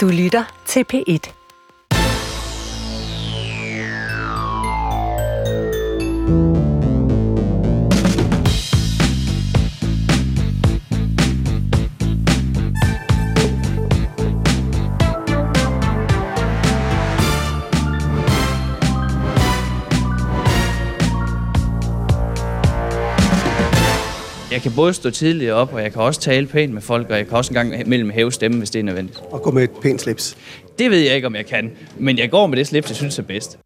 Du lytter til P1. Jeg kan både stå tidligt op, og jeg kan også tale pænt med folk, og jeg kan også engang mellem hæve stemme, hvis det er nødvendigt. Og gå med et pænt slips. Det ved jeg ikke, om jeg kan, men jeg går med det slips, jeg synes er bedst.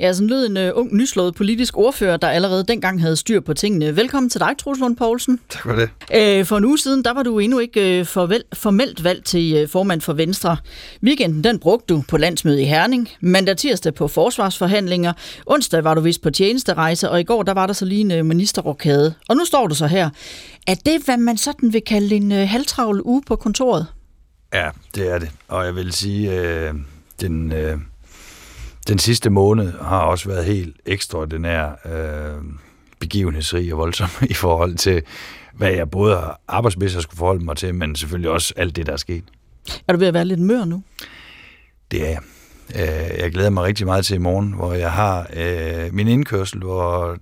Ja, sådan lød en uh, ung, nyslået politisk ordfører, der allerede dengang havde styr på tingene. Velkommen til dig, Troels Lund Poulsen. Tak for det. Uh, for en uge siden, der var du endnu ikke uh, forvel, formelt valgt til uh, formand for Venstre. Weekenden, den brugte du på landsmøde i Herning. Mandag tirsdag på forsvarsforhandlinger. Onsdag var du vist på tjenesterejse, og i går, der var der så lige en uh, ministerrokade. Og nu står du så her. Er det, hvad man sådan vil kalde en uh, halvtravl uge på kontoret? Ja, det er det. Og jeg vil sige, øh, den... Øh den sidste måned har også været helt ekstraordinær øh, begivenhedsrig og voldsom i forhold til, hvad jeg både har arbejdsmæssigt skulle forholde mig til, men selvfølgelig også alt det, der er sket. Er du ved at være lidt mør nu? Det er jeg. Øh, jeg glæder mig rigtig meget til i morgen, hvor jeg har øh, min indkørsel, hvor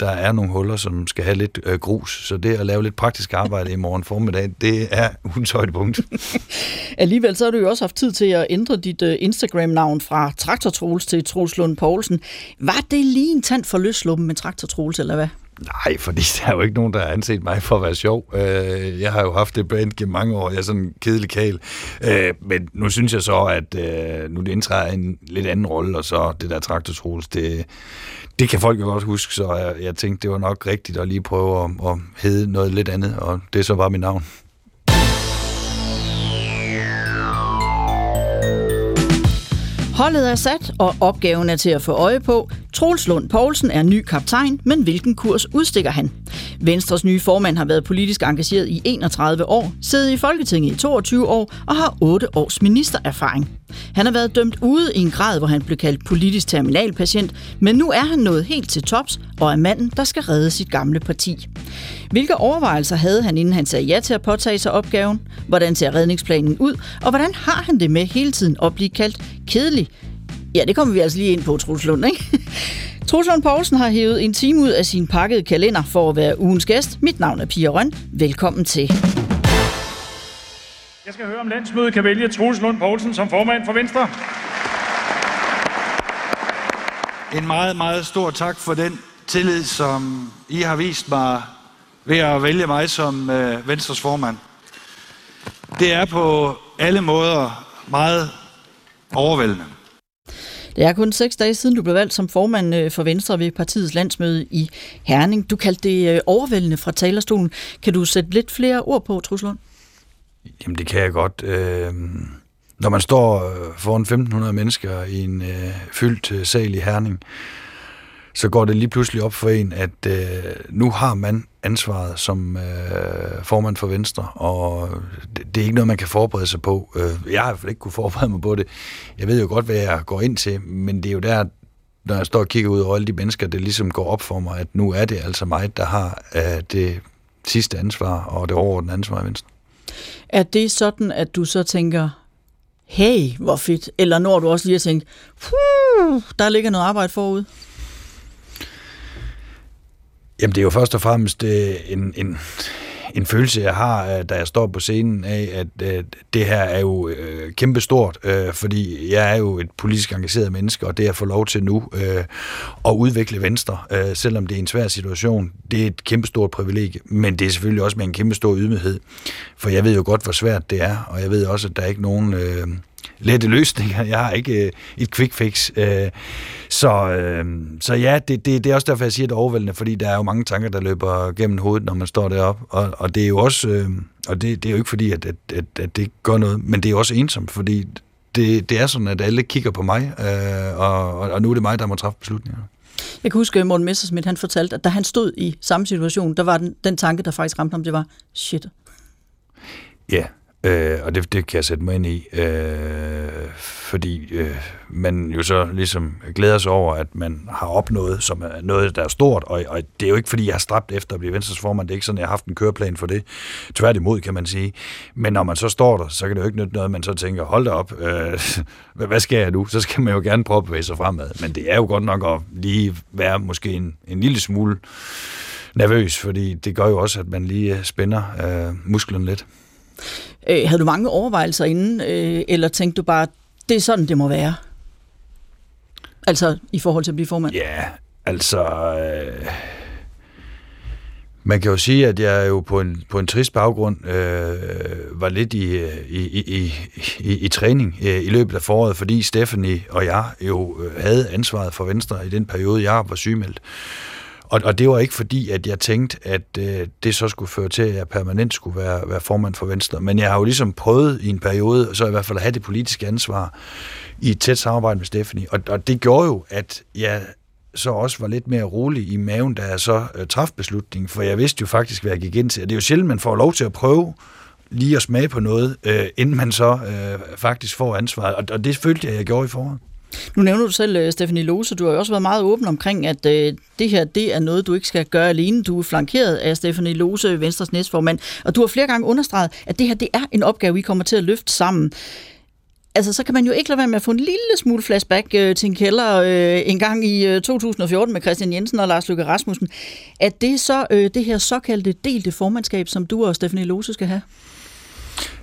der er nogle huller, som skal have lidt øh, grus. Så det at lave lidt praktisk arbejde i morgen formiddag, det er ugens højdepunkt. Alligevel så har du jo også haft tid til at ændre dit øh, Instagram-navn fra Traktor Troels til Troels Lund Poulsen. Var det lige en tand for løsluppen med Traktor Troels, eller hvad? Nej, fordi der er jo ikke nogen, der har anset mig for at være sjov. Øh, jeg har jo haft det band gennem mange år. Jeg er sådan en kedelig kal. Øh, men nu synes jeg så, at øh, nu det indtræder en lidt anden rolle, og så det der traktortrols, det, det kan folk jo godt huske, så jeg, jeg tænkte, det var nok rigtigt at lige prøve at, at hedde noget lidt andet, og det så var mit navn. Holdet er sat, og opgaven er til at få øje på. Troels Lund Poulsen er ny kaptajn, men hvilken kurs udstikker han? Venstres nye formand har været politisk engageret i 31 år, siddet i Folketinget i 22 år og har 8 års ministererfaring. Han har været dømt ude i en grad, hvor han blev kaldt politisk terminalpatient, men nu er han nået helt til tops og er manden, der skal redde sit gamle parti. Hvilke overvejelser havde han, inden han sagde ja til at påtage sig opgaven? Hvordan ser redningsplanen ud? Og hvordan har han det med hele tiden at blive kaldt kedelig? Ja, det kommer vi altså lige ind på, Truslund, ikke? Truslund Poulsen har hævet en time ud af sin pakkede kalender for at være ugens gæst. Mit navn er Pia Røn. Velkommen til. Jeg skal høre, om landsmødet kan vælge Troels Lund Poulsen som formand for Venstre. En meget, meget stor tak for den tillid, som I har vist mig ved at vælge mig som øh, Venstres formand. Det er på alle måder meget overvældende. Det er kun seks dage siden, du blev valgt som formand øh, for Venstre ved partiets landsmøde i Herning. Du kaldte det øh, overvældende fra talerstolen. Kan du sætte lidt flere ord på, Truslund? Jamen, det kan jeg godt. Øh, når man står øh, foran 1500 mennesker i en øh, fyldt øh, sal i Herning, så går det lige pludselig op for en, at øh, nu har man ansvaret som øh, formand for Venstre, og det, det er ikke noget, man kan forberede sig på. Øh, jeg har i hvert fald ikke kunne forberede mig på det. Jeg ved jo godt, hvad jeg går ind til, men det er jo der, når jeg står og kigger ud over alle de mennesker, det ligesom går op for mig, at nu er det altså mig, der har øh, det sidste ansvar og det overordnede ansvar i Venstre. Er det sådan, at du så tænker, hey, hvor fedt, eller når du også lige har tænkt, der ligger noget arbejde forud? Jamen, det er jo først og fremmest øh, en, en, en følelse, jeg har, øh, da jeg står på scenen af, at øh, det her er jo øh, kæmpestort, øh, fordi jeg er jo et politisk engageret menneske, og det at få lov til nu øh, at udvikle Venstre, øh, selvom det er en svær situation, det er et kæmpestort privilegie, men det er selvfølgelig også med en kæmpestor ydmyghed, for jeg ved jo godt, hvor svært det er, og jeg ved også, at der er ikke nogen... Øh, lette løsninger. Jeg har ikke øh, et quick fix. Øh, så, øh, så ja, det, det, det er også derfor, jeg siger det overvældende, fordi der er jo mange tanker, der løber gennem hovedet, når man står deroppe. Og, og det er jo også, øh, og det, det er jo ikke fordi, at, at, at, at det gør noget, men det er også ensomt, fordi det, det er sådan, at alle kigger på mig, øh, og, og nu er det mig, der må træffe beslutninger. Jeg kan huske, at Morten Messersmith, han fortalte, at da han stod i samme situation, der var den, den tanke, der faktisk ramte ham, det var, shit. Ja, Øh, og det, det kan jeg sætte mig ind i, øh, fordi øh, man jo så ligesom glæder sig over, at man har opnået, som er noget, der er stort, og, og det er jo ikke, fordi jeg har stræbt efter at blive Venstres formand, det er ikke sådan, at jeg har haft en køreplan for det. Tværtimod, kan man sige. Men når man så står der, så kan det jo ikke nytte noget, man så tænker, hold da op, øh, hvad skal jeg nu? Så skal man jo gerne prøve at bevæge sig fremad. Men det er jo godt nok at lige være måske en, en lille smule nervøs, fordi det gør jo også, at man lige spænder øh, musklen lidt. Øh, havde du mange overvejelser inden, øh, eller tænkte du bare, det er sådan, det må være? Altså i forhold til at blive formand? Ja, altså... Øh, man kan jo sige, at jeg jo på en, på en trist baggrund øh, var lidt i, i, i, i, i træning øh, i løbet af foråret, fordi Stephanie og jeg jo øh, havde ansvaret for Venstre i den periode, jeg var sygemeldt. Og, og det var ikke fordi, at jeg tænkte, at øh, det så skulle føre til, at jeg permanent skulle være, være formand for Venstre. Men jeg har jo ligesom prøvet i en periode, så i hvert fald at have det politiske ansvar i et tæt samarbejde med Stephanie. Og, og det gjorde jo, at jeg så også var lidt mere rolig i maven, da jeg så øh, traf beslutningen, for jeg vidste jo faktisk, hvad jeg gik ind til. Og det er jo sjældent, man får lov til at prøve lige at smage på noget, øh, inden man så øh, faktisk får ansvaret. Og, og det følte jeg, jeg gjorde i foråret. Nu nævner du selv, øh, Stephanie Lose, du har jo også været meget åben omkring, at øh, det her det er noget, du ikke skal gøre alene. Du er flankeret af Stephanie Lose, Venstres næstformand, og du har flere gange understreget, at det her det er en opgave, vi kommer til at løfte sammen. Altså, så kan man jo ikke lade være med at få en lille smule flashback øh, til en kælder øh, en gang i øh, 2014 med Christian Jensen og Lars Løkke Rasmussen. At det så øh, det her såkaldte delte formandskab, som du og Stephanie Lose skal have?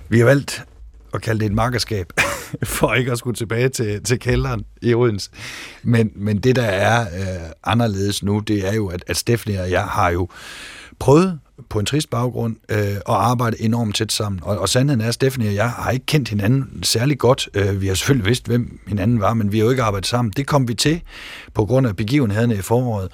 Vi har valgt at kalde det et makkerskab, for ikke at skulle tilbage til, til kælderen i Odense. Men, men det, der er øh, anderledes nu, det er jo, at, at Stephanie og jeg har jo prøvet på en trist baggrund øh, og arbejde enormt tæt sammen. Og, og sandheden er, at Stephanie og jeg har ikke kendt hinanden særlig godt. Øh, vi har selvfølgelig vidst, hvem hinanden var, men vi har jo ikke arbejdet sammen. Det kom vi til på grund af begivenhederne i foråret.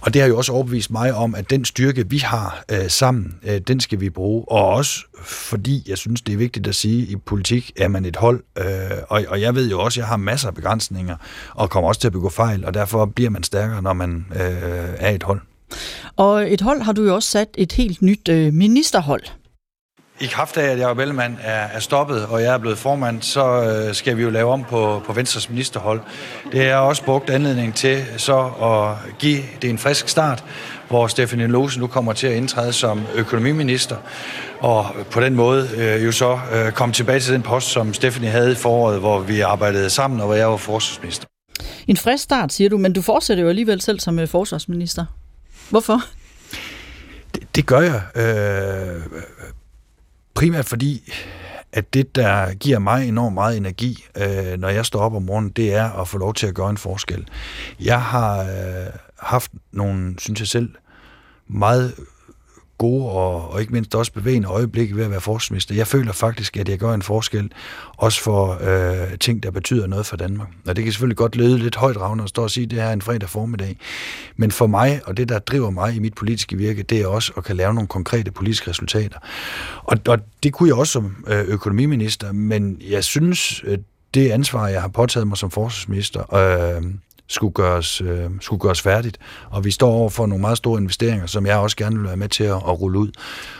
Og det har jo også overbevist mig om, at den styrke, vi har øh, sammen, øh, den skal vi bruge. Og også fordi jeg synes, det er vigtigt at sige, at i politik er man et hold. Øh, og, og jeg ved jo også, at jeg har masser af begrænsninger og kommer også til at begå fejl, og derfor bliver man stærkere, når man øh, er et hold. Og et hold har du jo også sat et helt nyt øh, ministerhold. I kraft af, at Jacob Ellemann er, er stoppet, og jeg er blevet formand, så øh, skal vi jo lave om på, på Venstres ministerhold. Det er også brugt anledning til så at give det en frisk start, hvor Stefanie Lose nu kommer til at indtræde som økonomiminister, og på den måde øh, jo så øh, komme tilbage til den post, som Stefanie havde i foråret, hvor vi arbejdede sammen, og hvor jeg var forsvarsminister. En frisk start, siger du, men du fortsætter jo alligevel selv som øh, forsvarsminister. Hvorfor? Det, det gør jeg. Øh, primært fordi, at det, der giver mig enormt meget energi, øh, når jeg står op om morgenen, det er at få lov til at gøre en forskel. Jeg har øh, haft nogle, synes jeg selv, meget gode og, og ikke mindst også bevægende øjeblikke ved at være forsvarsminister. Jeg føler faktisk, at jeg gør en forskel, også for øh, ting, der betyder noget for Danmark. Og det kan selvfølgelig godt lyde lidt højt ravne at stå og sige, at det her er en fredag formiddag. Men for mig, og det der driver mig i mit politiske virke, det er også at kan lave nogle konkrete politiske resultater. Og, og det kunne jeg også som øh, økonomiminister, men jeg synes, øh, det ansvar, jeg har påtaget mig som forsvarsminister, øh, skulle gøres, øh, skulle gøres færdigt. Og vi står over for nogle meget store investeringer, som jeg også gerne vil være med til at, at rulle ud.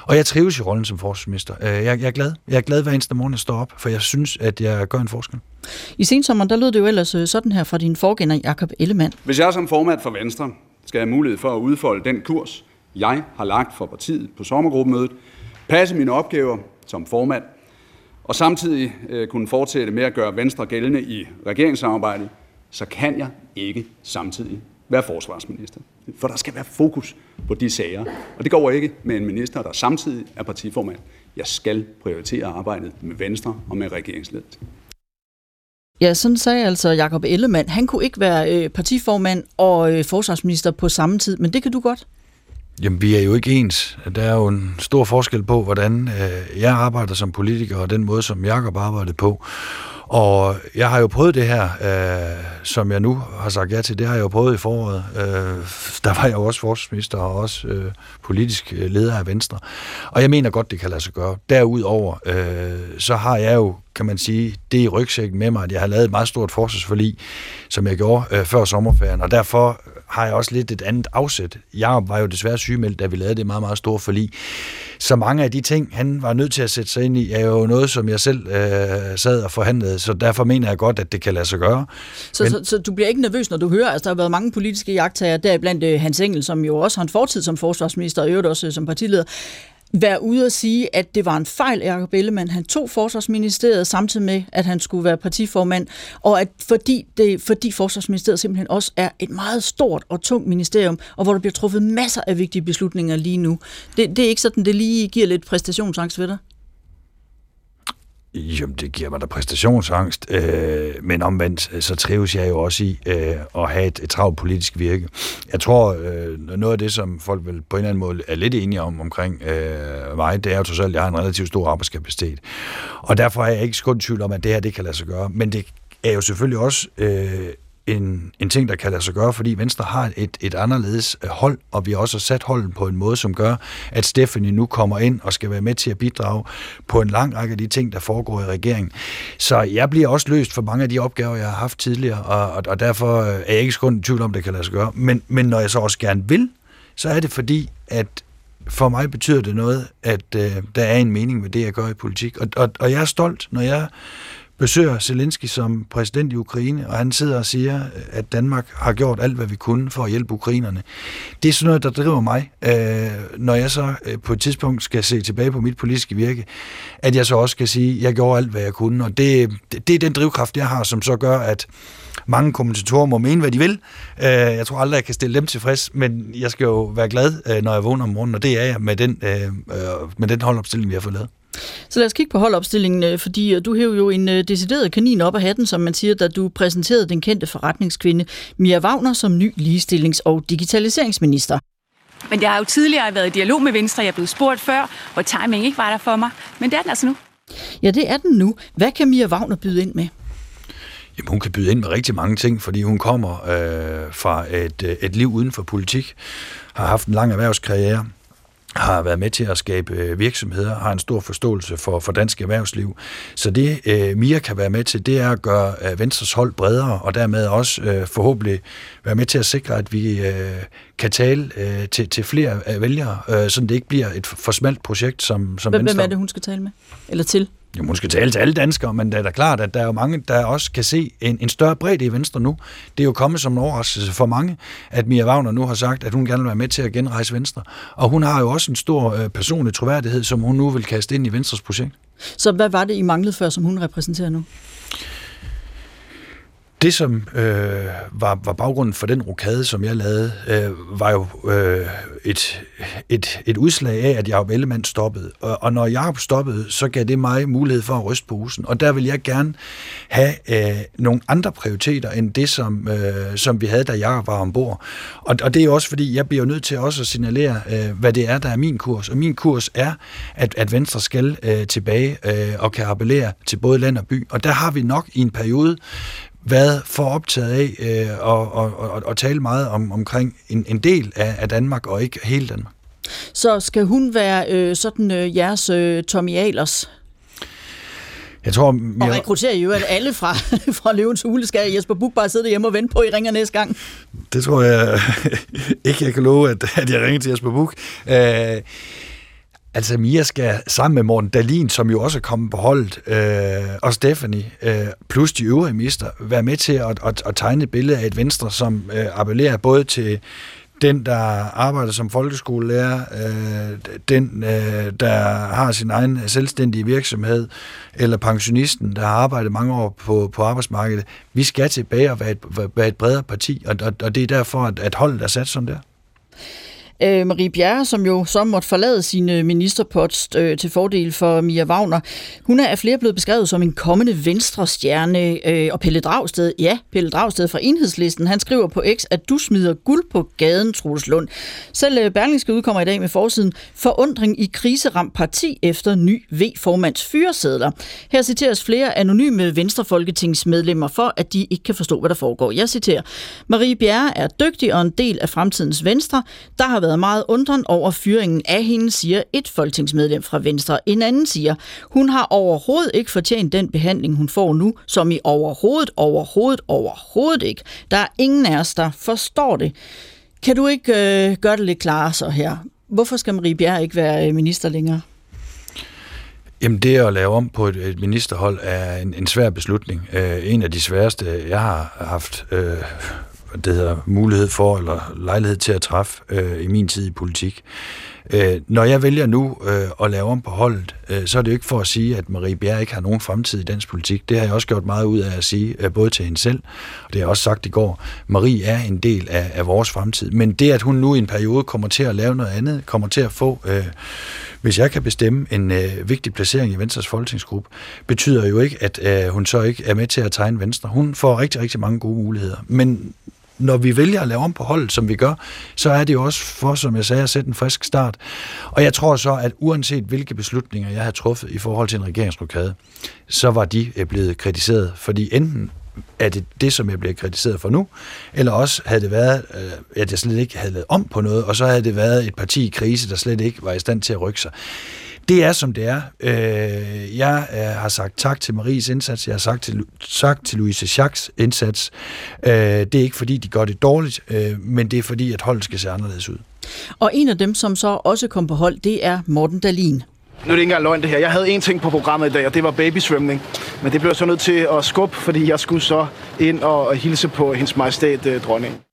Og jeg trives i rollen som forsvarsminister. Øh, jeg, jeg er glad. Jeg er glad hver eneste morgen, jeg står op, for jeg synes, at jeg gør en forskel. I sensommeren, der lød det jo ellers øh, sådan her fra din forgænger, Jakob Ellemann. Hvis jeg som formand for Venstre skal have mulighed for at udfolde den kurs, jeg har lagt for partiet på sommergruppemødet, passe mine opgaver som formand, og samtidig øh, kunne fortsætte med at gøre Venstre gældende i regeringssamarbejdet, så kan jeg ikke samtidig være forsvarsminister. For der skal være fokus på de sager. Og det går ikke med en minister, der samtidig er partiformand. Jeg skal prioritere arbejdet med Venstre og med regeringsledelsen. Ja, sådan sagde altså Jakob Ellemann. Han kunne ikke være øh, partiformand og øh, forsvarsminister på samme tid, men det kan du godt. Jamen, vi er jo ikke ens. Der er jo en stor forskel på, hvordan øh, jeg arbejder som politiker, og den måde, som Jakob arbejdede på. Og jeg har jo prøvet det her, øh, som jeg nu har sagt ja til, det har jeg jo prøvet i foråret. Øh, der var jeg jo også forsvarsminister og også øh, politisk øh, leder af Venstre. Og jeg mener godt, det kan lade sig gøre. Derudover, øh, så har jeg jo, kan man sige, det i rygsækken med mig, at jeg har lavet et meget stort forsvarsforlig, som jeg gjorde øh, før sommerferien. Og derfor har jeg også lidt et andet afsæt. Jeg var jo desværre sygemeldt, da vi lavede det meget, meget store forlig. Så mange af de ting, han var nødt til at sætte sig ind i, er jo noget, som jeg selv øh, sad og forhandlede, så derfor mener jeg godt, at det kan lade sig gøre. Så, Men... så, så du bliver ikke nervøs, når du hører, altså der har været mange politiske jagttager, deriblandt øh, Hans Engel, som jo også har en fortid som forsvarsminister, og øvrigt også øh, som partileder, være ude og sige, at det var en fejl, Jacob Ellemann. Han tog forsvarsministeriet samtidig med, at han skulle være partiformand, og at fordi, det, fordi forsvarsministeriet simpelthen også er et meget stort og tungt ministerium, og hvor der bliver truffet masser af vigtige beslutninger lige nu. Det, det er ikke sådan, det lige giver lidt præstationsangst ved dig? Jamen, det giver mig da præstationsangst, øh, men omvendt, øh, så trives jeg jo også i øh, at have et, et travlt politisk virke. Jeg tror, øh, noget af det, som folk vel på en eller anden måde er lidt enige om omkring øh, mig, det er jo trods alt, at jeg har en relativt stor arbejdskapacitet. Og derfor er jeg ikke skund tvivl om, at det her, det kan lade sig gøre. Men det er jo selvfølgelig også øh, en, en ting, der kan lade sig gøre, fordi Venstre har et, et anderledes øh, hold, og vi har også sat holden på en måde, som gør, at Stephanie nu kommer ind og skal være med til at bidrage på en lang række af de ting, der foregår i regeringen. Så jeg bliver også løst for mange af de opgaver, jeg har haft tidligere, og, og, og derfor øh, er jeg ikke kun i tvivl om, det kan lade sig gøre. Men, men når jeg så også gerne vil, så er det fordi, at for mig betyder det noget, at øh, der er en mening med det, jeg gør i politik. Og, og, og jeg er stolt, når jeg besøger Zelensky som præsident i Ukraine, og han sidder og siger, at Danmark har gjort alt, hvad vi kunne for at hjælpe ukrainerne. Det er sådan noget, der driver mig, øh, når jeg så øh, på et tidspunkt skal se tilbage på mit politiske virke, at jeg så også skal sige, at jeg gjorde alt, hvad jeg kunne. Og det, det er den drivkraft, jeg har, som så gør, at mange kommentatorer må mene, hvad de vil. Øh, jeg tror aldrig, jeg kan stille dem tilfreds, men jeg skal jo være glad, øh, når jeg vågner om morgenen, og det er jeg med den, med den holdopstilling, vi har fået lavet. Så lad os kigge på holdopstillingen, øh, fordi øh, du hæver jo en øh, decideret kanin op af hatten, som man siger, da du præsenterede den kendte forretningskvinde Mia Wagner som ny ligestillings- og digitaliseringsminister. Men jeg har jo tidligere været i dialog med Venstre. Jeg er blevet spurgt før, hvor timing ikke var der for mig. Men det er den altså nu. Ja, det er den nu. Hvad kan Mia Wagner byde ind med? Jamen, hun kan byde ind med rigtig mange ting, fordi hun kommer øh, fra et, et liv uden for politik, har haft en lang erhvervskarriere, har været med til at skabe øh, virksomheder, har en stor forståelse for, for dansk erhvervsliv. Så det, øh, Mia kan være med til, det er at gøre øh, Venstres hold bredere, og dermed også øh, forhåbentlig være med til at sikre, at vi øh, kan tale øh, til, til flere øh, vælgere, øh, så det ikke bliver et for smalt projekt, som, som Hvem, Venstre... Hvem er det, hun skal tale med? Eller til? Jo, hun skal tale til alle danskere, men det er da klart, at der er jo mange, der også kan se en, en større bredde i Venstre nu. Det er jo kommet som en overraskelse for mange, at Mia Wagner nu har sagt, at hun gerne vil være med til at genrejse Venstre. Og hun har jo også en stor øh, personlig troværdighed, som hun nu vil kaste ind i Venstres projekt. Så hvad var det, I manglede før, som hun repræsenterer nu? Det, som øh, var, var baggrunden for den rokade, som jeg lavede, øh, var jo øh, et, et, et udslag af, at Jacob Ellemann stoppede. Og, og når Jacob stoppede, så gav det mig mulighed for at ryste posen. Og der vil jeg gerne have øh, nogle andre prioriteter, end det, som, øh, som vi havde, da Jacob var ombord. Og, og det er også, fordi jeg bliver nødt til også at signalere, øh, hvad det er, der er min kurs. Og min kurs er, at, at Venstre skal øh, tilbage øh, og kan appellere til både land og by. Og der har vi nok i en periode været for optaget af øh, og, og, og, og tale meget om, omkring en, en del af, af Danmark, og ikke hele Danmark. Så skal hun være øh, sådan øh, jeres øh, Tommy Ahlers? Jeg tror, jeg... Og rekrutterer jo at alle fra, fra Løvens Hule. Skal Jesper Buch bare sidde hjemme og vente på, at I ringer næste gang? Det tror jeg ikke, jeg kan love, at, at jeg ringer til Jesper Buch. Øh, Altså Mia skal sammen med Morten Dalin, som jo også er kommet på holdet, øh, og Stephanie, øh, plus de øvrige mister, være med til at, at, at tegne et billede af et Venstre, som øh, appellerer både til den, der arbejder som folkeskolelærer, øh, den, øh, der har sin egen selvstændige virksomhed, eller pensionisten, der har arbejdet mange år på, på arbejdsmarkedet. Vi skal tilbage og være et, være et bredere parti, og, og, og det er derfor, at, at holdet er sat sådan der. Øh, Marie Bjerre, som jo så måtte forlade sin ministerpost øh, til fordel for Mia Wagner, hun er af flere blevet beskrevet som en kommende venstrestjerne. Øh, og Pelle Dragsted, ja, Pelle Dragsted fra Enhedslisten, han skriver på X, at du smider guld på gaden, Troels Lund. Selv øh, Berlingske udkommer i dag med forsiden Forundring i kriseramt parti efter ny V-formands fyresedler. Her citeres flere anonyme venstrefolketingsmedlemmer for, at de ikke kan forstå, hvad der foregår. Jeg citerer, Marie Bjerre er dygtig og en del af fremtidens Venstre. Der har været været meget undren over fyringen af hende, siger et folketingsmedlem fra Venstre. En anden siger, hun har overhovedet ikke fortjent den behandling, hun får nu, som i overhovedet, overhovedet, overhovedet ikke. Der er ingen af os, der forstår det. Kan du ikke øh, gøre det lidt klarere så her? Hvorfor skal Marie Bjerre ikke være øh, minister længere? Jamen det at lave om på et, et ministerhold er en, en svær beslutning. Øh, en af de sværeste, jeg har haft øh, det hedder, mulighed for eller lejlighed til at træffe øh, i min tid i politik. Øh, når jeg vælger nu øh, at lave om på holdet, øh, så er det jo ikke for at sige, at Marie Bjerre ikke har nogen fremtid i dansk politik. Det har jeg også gjort meget ud af at sige, øh, både til hende selv, og det har jeg også sagt i går. Marie er en del af, af vores fremtid. Men det, at hun nu i en periode kommer til at lave noget andet, kommer til at få... Øh, hvis jeg kan bestemme en øh, vigtig placering i Venstres folketingsgruppe, betyder jo ikke, at øh, hun så ikke er med til at tegne Venstre. Hun får rigtig, rigtig mange gode muligheder. Men når vi vælger at lave om på holdet, som vi gør, så er det jo også for, som jeg sagde, at sætte en frisk start. Og jeg tror så, at uanset hvilke beslutninger jeg har truffet i forhold til en regeringsrokade, så var de øh, blevet kritiseret, fordi enten er det det, som jeg bliver kritiseret for nu, eller også havde det været, øh, at jeg slet ikke havde lavet om på noget, og så havde det været et parti i krise, der slet ikke var i stand til at rykke sig. Det er, som det er. Øh, jeg har sagt tak til Maries indsats, jeg har sagt til, sagt til Louise Schacks indsats. det er ikke, fordi de gør det dårligt, men det er, fordi, at holdet skal se anderledes ud. Og en af dem, som så også kom på hold, det er Morten Dalin. Nu er det ikke engang løgn det her. Jeg havde én ting på programmet i dag, og det var babysvømning. Men det blev så nødt til at skubbe, fordi jeg skulle så ind og hilse på hendes majestæt øh, dronning.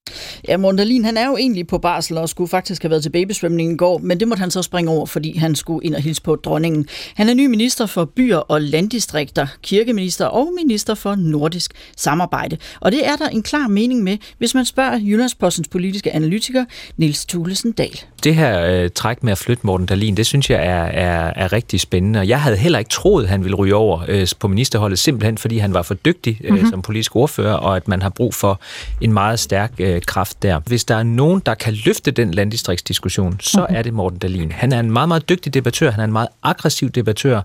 Ja, Mondalin, han er jo egentlig på barsel og skulle faktisk have været til babysvømning i går, men det måtte han så springe over, fordi han skulle ind og hilse på dronningen. Han er ny minister for byer og landdistrikter, kirkeminister og minister for nordisk samarbejde. Og det er der en klar mening med, hvis man spørger Jyllandspostens politiske analytiker Nils Thulesen Dahl. Det her øh, træk med at flytte Morten Dalin, det synes jeg er, er, er rigtig spændende. Og jeg havde heller ikke troet, han ville ryge over øh, på ministerholdet, simpelthen fordi han var for dygtig øh, mm-hmm. som politisk ordfører, og at man har brug for en meget stærk øh, kraft der. Hvis der er nogen, der kan løfte den landdistriktsdiskussion, så mm-hmm. er det Morten Dalin. Han er en meget, meget dygtig debattør, han er en meget aggressiv debattør,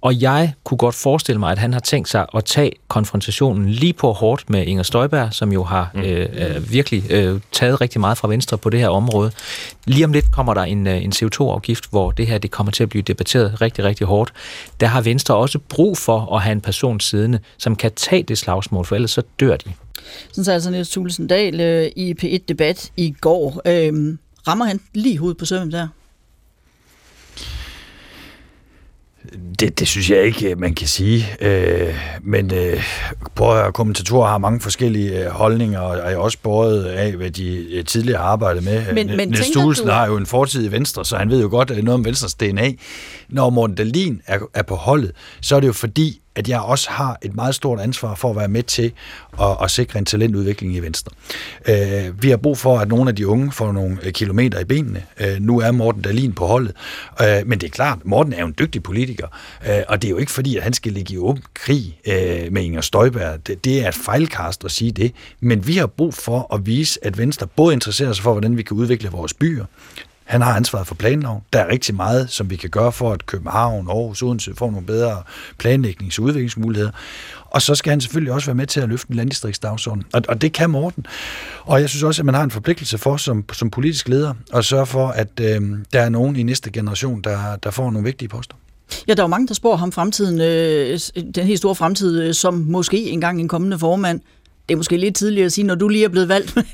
og jeg kunne godt forestille mig, at han har tænkt sig at tage konfrontationen lige på hårdt med Inger Støjberg, som jo har mm. øh, øh, virkelig øh, taget rigtig meget fra Venstre på det her område. Lige om lidt kommer der en, øh, en CO2-afgift, hvor det her det kommer til at blive debatteret rigtig, rigtig hårdt. Der har Venstre også brug for at have en person siddende, som kan tage det slagsmål, for ellers så dør de. Sådan så altså Niels Thulesen Dahl øh, i P1-debat i går. Øh, rammer han lige hovedet på søvn der? Det, det synes jeg ikke, man kan sige. Øh, men øh, prøv at kommentatorer har mange forskellige øh, holdninger, og er også båret af, hvad de øh, tidligere har arbejdet med. Men, men Niels Thulesen du... har jo en fortid i Venstre, så han ved jo godt noget om Venstres DNA. Når Morten Dahlin er, er på holdet, så er det jo fordi, at jeg også har et meget stort ansvar for at være med til at, at sikre en talentudvikling i Venstre. Øh, vi har brug for, at nogle af de unge får nogle øh, kilometer i benene. Øh, nu er Morten Dalin på holdet, øh, men det er klart, Morten er jo en dygtig politiker, øh, og det er jo ikke fordi, at han skal ligge i åben krig øh, med Inger Støjberg. Det, det er et fejlkast at sige det, men vi har brug for at vise, at Venstre både interesserer sig for, hvordan vi kan udvikle vores byer, han har ansvaret for planloven. Der er rigtig meget, som vi kan gøre for, at København, Aarhus, Odense får nogle bedre planlægnings- og udviklingsmuligheder. Og så skal han selvfølgelig også være med til at løfte en landdistriktsdagsorden. Og, og det kan Morten. Og jeg synes også, at man har en forpligtelse for som, som politisk leder at sørge for, at øh, der er nogen i næste generation, der, der får nogle vigtige poster. Ja, der er jo mange, der spår ham fremtiden, øh, den helt store fremtid, øh, som måske engang en kommende formand det er måske lidt tidligt at sige, når du lige er blevet valgt. Men...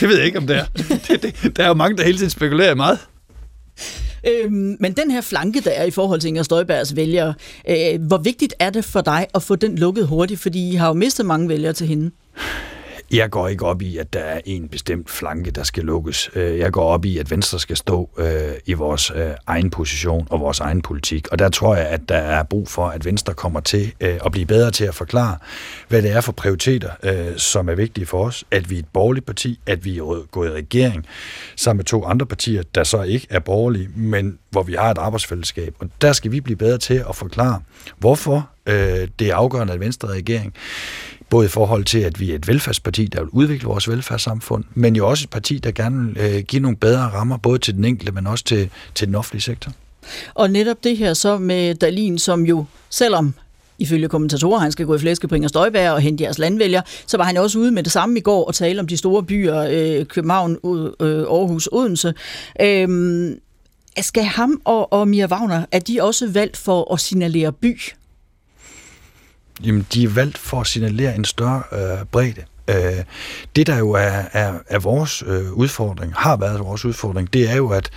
det ved jeg ikke, om det er. Det, det, der er jo mange, der hele tiden spekulerer meget. Øhm, men den her flanke, der er i forhold til Inger Støjbergs vælgere, øh, hvor vigtigt er det for dig at få den lukket hurtigt? Fordi I har jo mistet mange vælgere til hende. Jeg går ikke op i, at der er en bestemt flanke, der skal lukkes. Øh, jeg går op i, at Venstre skal stå øh, i vores øh, egen position og vores egen politik. Og der tror jeg, at der er brug for, at Venstre kommer til øh, at blive bedre til at forklare, hvad det er for prioriteter, øh, som er vigtige for os. At vi er et borgerligt parti, at vi er gået i regering sammen med to andre partier, der så ikke er borgerlige, men hvor vi har et arbejdsfællesskab. Og der skal vi blive bedre til at forklare, hvorfor det er afgørende, at Venstre regering både i forhold til, at vi er et velfærdsparti, der vil udvikle vores velfærdssamfund, men jo også et parti, der gerne vil øh, give nogle bedre rammer, både til den enkelte, men også til, til den offentlige sektor. Og netop det her så med Dalin, som jo, selvom ifølge kommentatorer, han skal gå i flæskepring og Støjbær og hente jeres landvælger, så var han også ude med det samme i går og tale om de store byer, øh, København, øh, Aarhus, Odense. Øh, skal ham og, og Mia Wagner, er de også valgt for at signalere by? Jamen, de er valgt for at signalere en større øh, bredde. Øh, det, der jo er, er, er vores øh, udfordring, har været vores udfordring, det er jo, at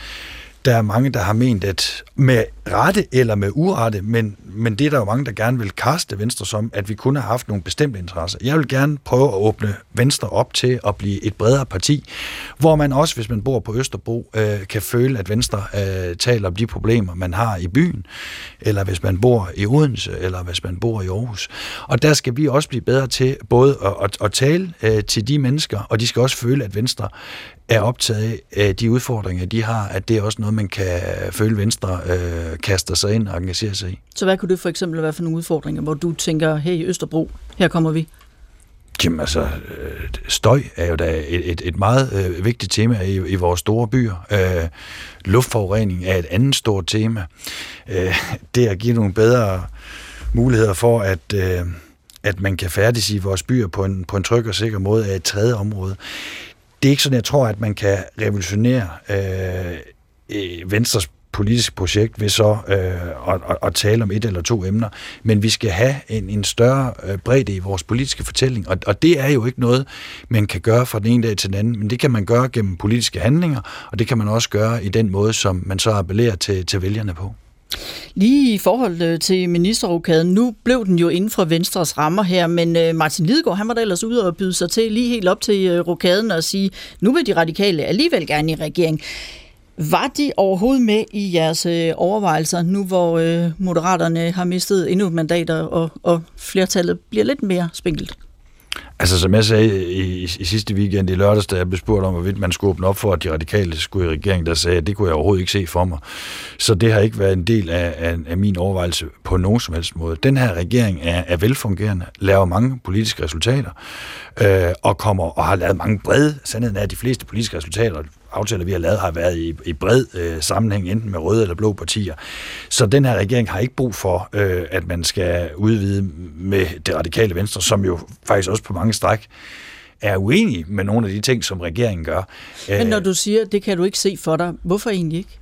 der er mange, der har ment, at med rette eller med urette, men, men det er der jo mange, der gerne vil kaste Venstre som, at vi kunne have haft nogle bestemte interesser. Jeg vil gerne prøve at åbne Venstre op til at blive et bredere parti, hvor man også, hvis man bor på Østerbro, øh, kan føle, at Venstre øh, taler om de problemer, man har i byen, eller hvis man bor i Odense, eller hvis man bor i Aarhus. Og der skal vi også blive bedre til både at, at, at tale øh, til de mennesker, og de skal også føle, at Venstre er optaget af de udfordringer, de har, at det er også noget, man kan føle Venstre øh, kaster sig ind og engagerer sig i. Så hvad kunne det for eksempel være for nogle udfordringer, hvor du tænker, hey Østerbro, her kommer vi? Jamen altså, øh, støj er jo da et, et, et meget øh, vigtigt tema i, i vores store byer. Øh, luftforurening er et andet stort tema. Øh, det at give nogle bedre muligheder for, at, øh, at man kan færdes i vores byer på en, på en tryg og sikker måde, er et tredje område det er ikke sådan, jeg tror, at man kan revolutionere øh, øh Venstres politisk projekt ved så øh, at, at, tale om et eller to emner, men vi skal have en, en større øh, bredde i vores politiske fortælling, og, og det er jo ikke noget, man kan gøre fra den ene dag til den anden, men det kan man gøre gennem politiske handlinger, og det kan man også gøre i den måde, som man så appellerer til, til vælgerne på. Lige i forhold øh, til ministerrokaden, nu blev den jo inden for Venstres rammer her, men øh, Martin Lidegaard, han var da ellers ude og byde sig til lige helt op til øh, rokaden og sige, nu vil de radikale alligevel gerne i regering. Var de overhovedet med i jeres overvejelser, nu hvor Moderaterne har mistet endnu et mandat, og, og flertallet bliver lidt mere spinkelt? Altså, som jeg sagde i, i, i sidste weekend i lørdags, da jeg blev spurgt om, hvorvidt man skulle åbne op for, at de radikale skulle i regering, der sagde, at det kunne jeg overhovedet ikke se for mig. Så det har ikke været en del af, af, af min overvejelse på nogen som helst måde. Den her regering er, er velfungerende, laver mange politiske resultater, øh, og kommer og har lavet mange brede, sandheden er, at de fleste politiske resultater, aftaler, vi har lavet, har været i, i bred øh, sammenhæng, enten med røde eller blå partier. Så den her regering har ikke brug for, øh, at man skal udvide med det radikale venstre, som jo faktisk også på mange stræk er uenig med nogle af de ting, som regeringen gør. Men når du siger, det kan du ikke se for dig, hvorfor egentlig ikke?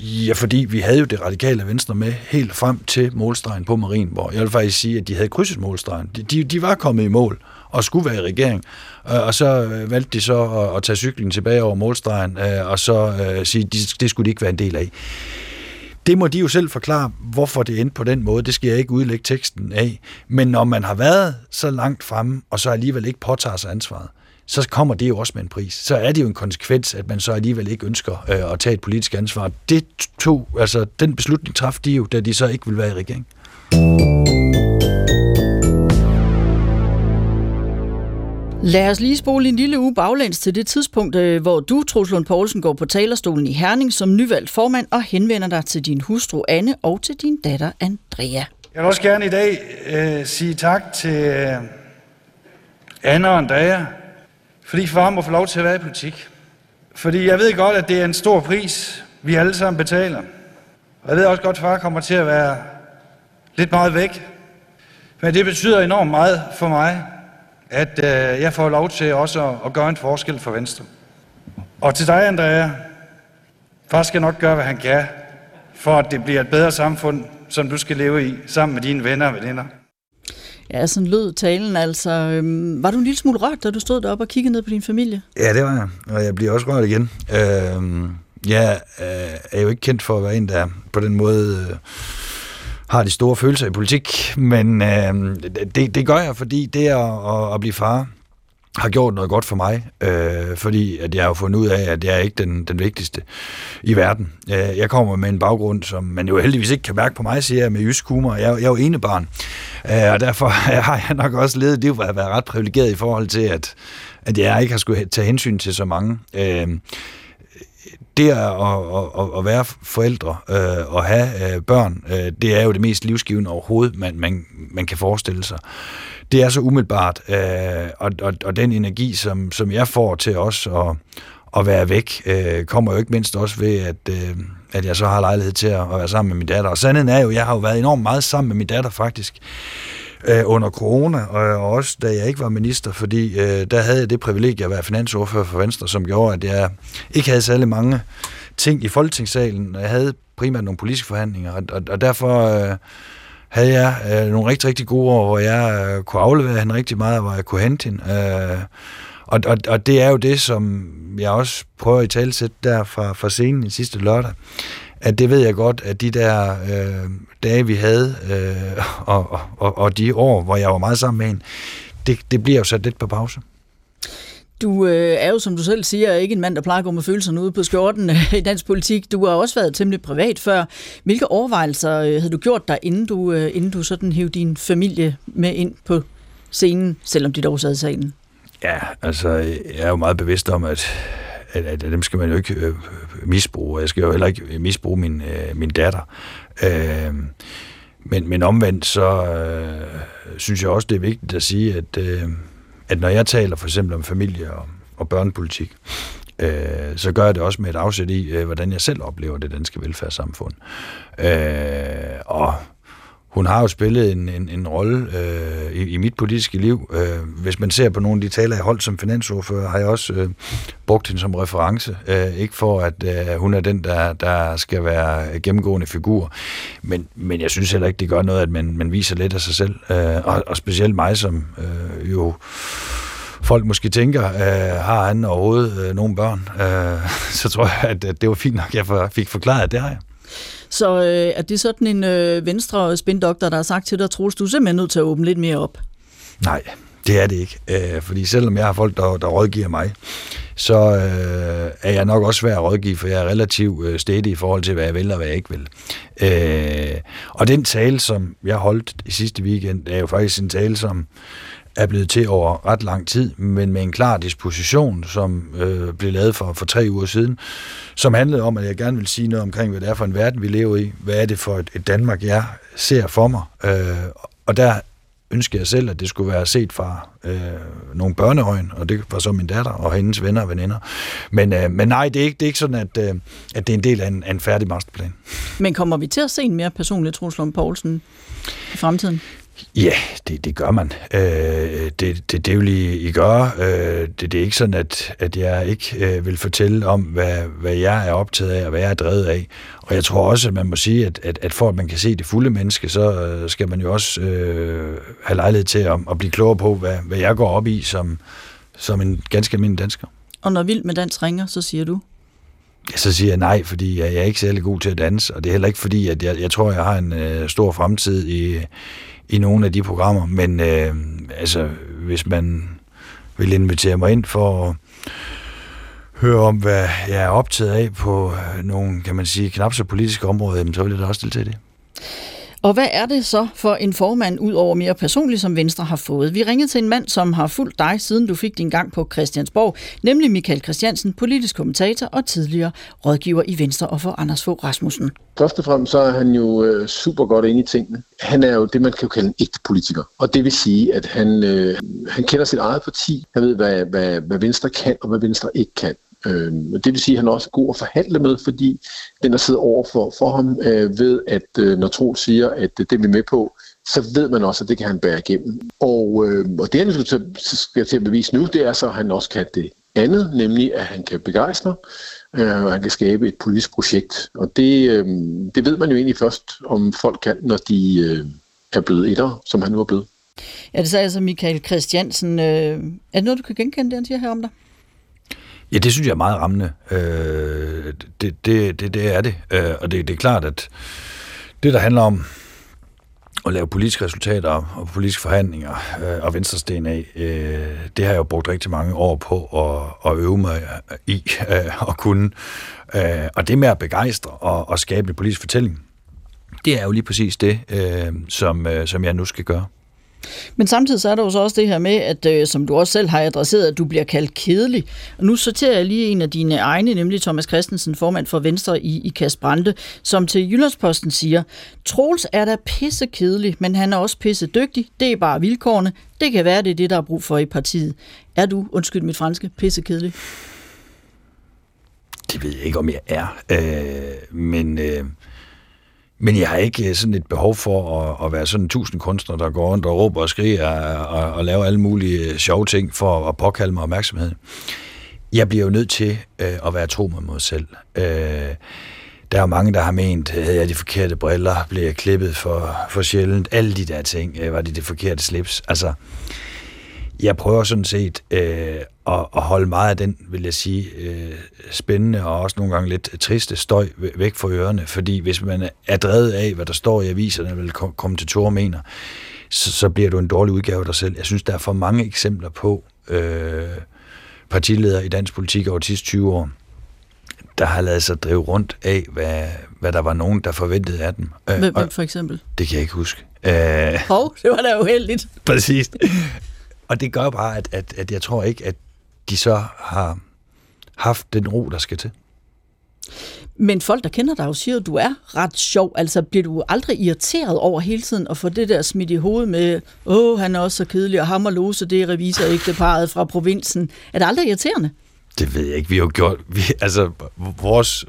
Ja, fordi vi havde jo det radikale venstre med helt frem til målstregen på Marienborg. Jeg vil faktisk sige, at de havde krydset målstregen. De, de, de var kommet i mål og skulle være i regering. Øh, og så øh, valgte de så at, tage cyklen tilbage over målstregen, øh, og så sige, at det skulle de ikke være en del af. Det må de jo selv forklare, hvorfor det endte på den måde. Det skal jeg ikke udlægge teksten af. Men når man har været så langt fremme, og så alligevel ikke påtager sig ansvaret, så kommer det jo også med en pris. Så er det jo en konsekvens, at man så alligevel ikke ønsker øh, at tage et politisk ansvar. Det tog, altså den beslutning traf de jo, da de så ikke vil være i regering. Lad os lige spole en lille uge baglæns til det tidspunkt, øh, hvor du, Truslund Lund Poulsen, går på talerstolen i Herning som nyvalgt formand og henvender dig til din hustru Anne og til din datter Andrea. Jeg vil også gerne i dag øh, sige tak til øh, Anne og Andrea, fordi far må få lov til at være i politik. Fordi jeg ved godt, at det er en stor pris, vi alle sammen betaler. Og jeg ved også godt, at far kommer til at være lidt meget væk. Men det betyder enormt meget for mig, at øh, jeg får lov til også at, at gøre en forskel for Venstre. Og til dig, Andrea, far skal nok gøre, hvad han kan, for at det bliver et bedre samfund, som du skal leve i, sammen med dine venner og veninder. Ja, sådan lød talen altså. Øhm, var du en lille smule rørt, da du stod deroppe og kiggede ned på din familie? Ja, det var jeg, og jeg bliver også rørt igen. Øhm, jeg øh, er jo ikke kendt for at være en, der på den måde... Øh, har de store følelser i politik, men øh, det, det gør jeg, fordi det at, at, at blive far har gjort noget godt for mig, øh, fordi at jeg har fundet ud af, at jeg er ikke den, den vigtigste i verden. Øh, jeg kommer med en baggrund, som man jo heldigvis ikke kan mærke på mig, siger jeg med jysk humor. Jeg, jeg er jo enebarn, øh, og derfor har jeg nok også levet det har været ret privilegeret i forhold til, at, at jeg ikke har skulle tage hensyn til så mange. Øh, det at, at, at være forældre øh, og have øh, børn, øh, det er jo det mest livsgivende overhovedet, man, man, man kan forestille sig. Det er så umiddelbart, øh, og, og, og den energi, som, som jeg får til os at, at være væk, øh, kommer jo ikke mindst også ved, at, øh, at jeg så har lejlighed til at, at være sammen med min datter. Og sandheden er jo, jeg har jo været enormt meget sammen med min datter faktisk øh, under corona, og, også da jeg ikke var minister, fordi øh, der havde jeg det privilegie at være finansordfører for Venstre, som gjorde, at jeg ikke havde særlig mange ting i Folketingssalen. Jeg havde primært nogle politiske forhandlinger, og, og, og derfor øh, havde jeg øh, nogle rigtig, rigtig gode år, hvor jeg øh, kunne aflevere hende rigtig meget, hvor jeg kunne hente hende. Øh, og, og, og det er jo det, som jeg også prøver i talsæt der fra, fra scenen i sidste lørdag, at det ved jeg godt, at de der øh, dage, vi havde, øh, og, og, og de år, hvor jeg var meget sammen med hende, det, det bliver jo sat lidt på pause. Du øh, er jo, som du selv siger, ikke en mand, der plejer at gå med følelserne ude på skjorten øh, i dansk politik. Du har også været temmelig privat før. Hvilke overvejelser øh, havde du gjort dig, inden du, øh, inden du sådan hævde din familie med ind på scenen, selvom de dog sad i salen? Ja, altså, jeg er jo meget bevidst om, at, at, at dem skal man jo ikke øh, misbruge. Jeg skal jo heller ikke misbruge min, øh, min datter. Øh, men, men omvendt, så øh, synes jeg også, det er vigtigt at sige, at, øh, at når jeg taler for eksempel om familie og, og børnepolitik, øh, så gør jeg det også med et afsæt i, øh, hvordan jeg selv oplever det danske velfærdssamfund. Øh, og hun har jo spillet en, en, en rolle øh, i, i mit politiske liv. Øh, hvis man ser på nogle af de taler, jeg holdt som finansordfører, har jeg også øh, brugt hende som reference. Øh, ikke for, at øh, hun er den, der, der skal være gennemgående figur, men, men jeg synes heller ikke, det gør noget, at man, man viser lidt af sig selv. Øh, og, og specielt mig, som øh, jo folk måske tænker, øh, har han overhovedet øh, nogle børn, øh, så tror jeg, at, at det var fint nok, at jeg fik forklaret, at det har jeg. Så øh, er det sådan en øh, venstre spindoktor, der har sagt til dig, Troels, du er simpelthen nødt til at åbne lidt mere op? Nej, det er det ikke. Øh, fordi selvom jeg har folk, der, der rådgiver mig, så øh, er jeg nok også svær at rådgive, for jeg er relativt øh, stedig i forhold til, hvad jeg vil og hvad jeg ikke vil. Øh, og den tale, som jeg holdt i sidste weekend, er jo faktisk en tale, som er blevet til over ret lang tid, men med en klar disposition, som øh, blev lavet for, for tre uger siden, som handlede om, at jeg gerne vil sige noget omkring, hvad det er for en verden, vi lever i. Hvad er det for et, et Danmark, jeg ser for mig? Øh, og der ønskede jeg selv, at det skulle være set fra øh, nogle børneøjne, og det var så min datter og hendes venner og veninder. Men, øh, men nej, det er, ikke, det er ikke sådan, at, øh, at det er en del af en, af en færdig masterplan. Men kommer vi til at se en mere personlig Truslund Poulsen i fremtiden? Ja, det, det gør man. Øh, det, det, det vil I, I gøre. Øh, det, det er ikke sådan, at, at jeg ikke øh, vil fortælle om, hvad, hvad jeg er optaget af, og hvad jeg er drevet af. Og jeg tror også, at man må sige, at, at, at for at man kan se det fulde menneske, så øh, skal man jo også øh, have lejlighed til at, at blive klogere på, hvad, hvad jeg går op i som, som en ganske almindelig dansker. Og når Vild med Dans ringer, så siger du? Så siger jeg nej, fordi jeg er ikke særlig god til at danse, og det er heller ikke fordi, at jeg, jeg tror, jeg har en øh, stor fremtid i i nogle af de programmer, men øh, altså, hvis man vil invitere mig ind for at høre om, hvad jeg er optaget af på nogle, kan man sige, knap så politiske områder, så vil jeg da også til det. Og hvad er det så for en formand, ud over mere personligt, som Venstre har fået? Vi ringede til en mand, som har fulgt dig, siden du fik din gang på Christiansborg, nemlig Michael Christiansen, politisk kommentator og tidligere rådgiver i Venstre og for Anders Fogh Rasmussen. Først og fremmest så er han jo øh, super godt inde i tingene. Han er jo det, man kan jo kalde en ægte politiker. Og det vil sige, at han, øh, han kender sit eget parti. Han ved, hvad, hvad, hvad Venstre kan og hvad Venstre ikke kan. Øh, det vil sige, at han også er god at forhandle med, fordi den, der sidder over for, for ham, øh, ved, at øh, når Troel siger, at øh, det er vi med på, så ved man også, at det kan han bære igennem. Og, øh, og det, han skal skal til at bevise nu, det er så, at han også kan det andet, nemlig at han kan begejstre, øh, og han kan skabe et politisk projekt. Og det, øh, det ved man jo egentlig først, om folk kan, når de øh, er blevet etter, som han nu er blevet. Ja, det sagde altså Michael Christiansen. Øh, er det noget, du kan genkende, det han siger her om dig? Ja, det synes jeg er meget rammende. Øh, det, det, det, det er det. Øh, og det, det er klart, at det, der handler om at lave politiske resultater og politiske forhandlinger øh, og Venstres DNA, øh, det har jeg jo brugt rigtig mange år på at, at øve mig i øh, at kunne. Øh, og det med at begejstre og, og skabe en politisk fortælling, det er jo lige præcis det, øh, som, øh, som jeg nu skal gøre. Men samtidig så er der jo så også det her med, at øh, som du også selv har adresseret, at du bliver kaldt kedelig. Og nu sorterer jeg lige en af dine egne, nemlig Thomas Christensen, formand for Venstre i, i Kasbrande, som til Jyllandsposten siger, Troels er da pisse kedelig, men han er også pisse dygtig. Det er bare vilkårene. Det kan være, det er det, der er brug for i partiet. Er du, undskyld mit franske, pisse kedelig? Det ved jeg ikke, om jeg er. Øh, men, øh, men jeg har ikke øh, sådan et behov for at, at være sådan en tusind kunstner, der går rundt og råber og skriger og, og, og laver alle mulige øh, sjove ting for at påkalde mig opmærksomhed. Jeg bliver jo nødt til øh, at være tro med mig selv. Øh, der er mange, der har ment, havde jeg de forkerte briller, blev jeg klippet for, for sjældent, alle de der ting, øh, var det det forkerte slips. Altså, jeg prøver sådan set øh, at, at holde meget af den, vil jeg sige, øh, spændende og også nogle gange lidt triste støj væk fra ørerne, fordi hvis man er drevet af, hvad der står i aviserne, hvad kommentatorer mener, så, så bliver du en dårlig udgave af dig selv. Jeg synes, der er for mange eksempler på øh, partiledere i dansk politik over de sidste 20 år, der har lavet sig drive rundt af, hvad, hvad der var nogen, der forventede af dem. Øh, Hvem for eksempel? Det kan jeg ikke huske. Øh, Hov, det var da uheldigt. Præcis. Og det gør bare, at, at, at jeg tror ikke, at de så har haft den ro, der skal til. Men folk, der kender dig, jo siger, at du er ret sjov. Altså, bliver du aldrig irriteret over hele tiden at få det der smidt i hovedet med, åh, han er også så kedelig, og ham og Lose, det er revisorægteparet fra provinsen. Er det aldrig irriterende? Det ved jeg ikke. Vi har jo gjort... Vi, altså, vores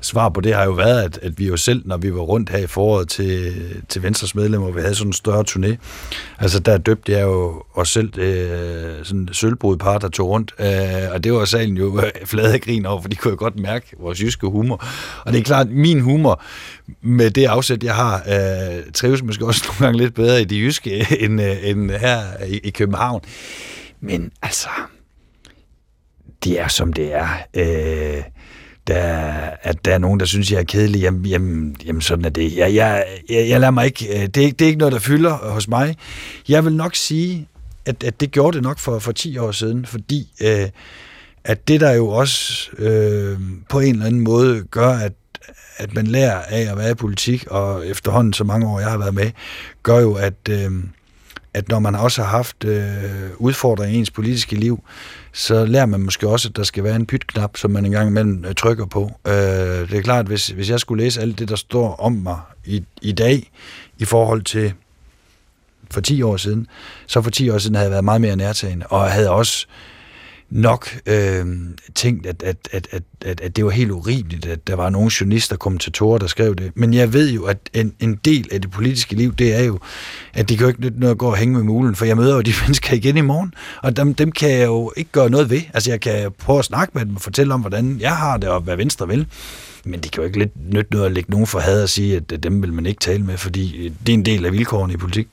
svar på det har jo været, at, at vi jo selv, når vi var rundt her i foråret til, til Venstres medlemmer, vi havde sådan en større turné, altså der døbte jeg jo os selv øh, sådan en sølvbrudet par, der tog rundt, øh, og det var salen jo øh, flade grin over, for de kunne jo godt mærke vores jyske humor. Og det er klart, min humor med det afsæt, jeg har, øh, trives måske også nogle gange lidt bedre i det jyske, end, øh, end her i, i København. Men altså, det er som det er. Øh, der, at der er nogen, der synes, jeg er kedelig, jamen, jamen, jamen sådan er det. Jeg, jeg, jeg, jeg lader mig ikke, øh, det er, det er ikke noget, der fylder øh, hos mig. Jeg vil nok sige, at, at det gjorde det nok for, for 10 år siden, fordi øh, at det der jo også øh, på en eller anden måde gør, at, at man lærer af at være i politik, og efterhånden så mange år, jeg har været med, gør jo, at, øh, at når man også har haft øh, udfordringer i ens politiske liv, så lærer man måske også, at der skal være en pytknap, som man engang imellem øh, trykker på. Øh, det er klart, hvis, hvis jeg skulle læse alt det, der står om mig i, i dag, i forhold til for 10 år siden, så for 10 år siden havde jeg været meget mere nærtagende, og havde også øh, nok øh, tænkt, at, at, at, at, at, at det var helt urimeligt, at der var nogle journalister og kommentatorer, der skrev det. Men jeg ved jo, at en, en del af det politiske liv, det er jo, at de kan jo ikke noget at gå og hænge med mulen, for jeg møder jo de mennesker igen i morgen, og dem, dem kan jeg jo ikke gøre noget ved. Altså jeg kan prøve at snakke med dem og fortælle om, hvordan jeg har det, og hvad Venstre vil. Men det kan jo ikke lidt nytte noget at lægge nogen for had og sige, at dem vil man ikke tale med, fordi øh, det er en del af vilkårene i politik.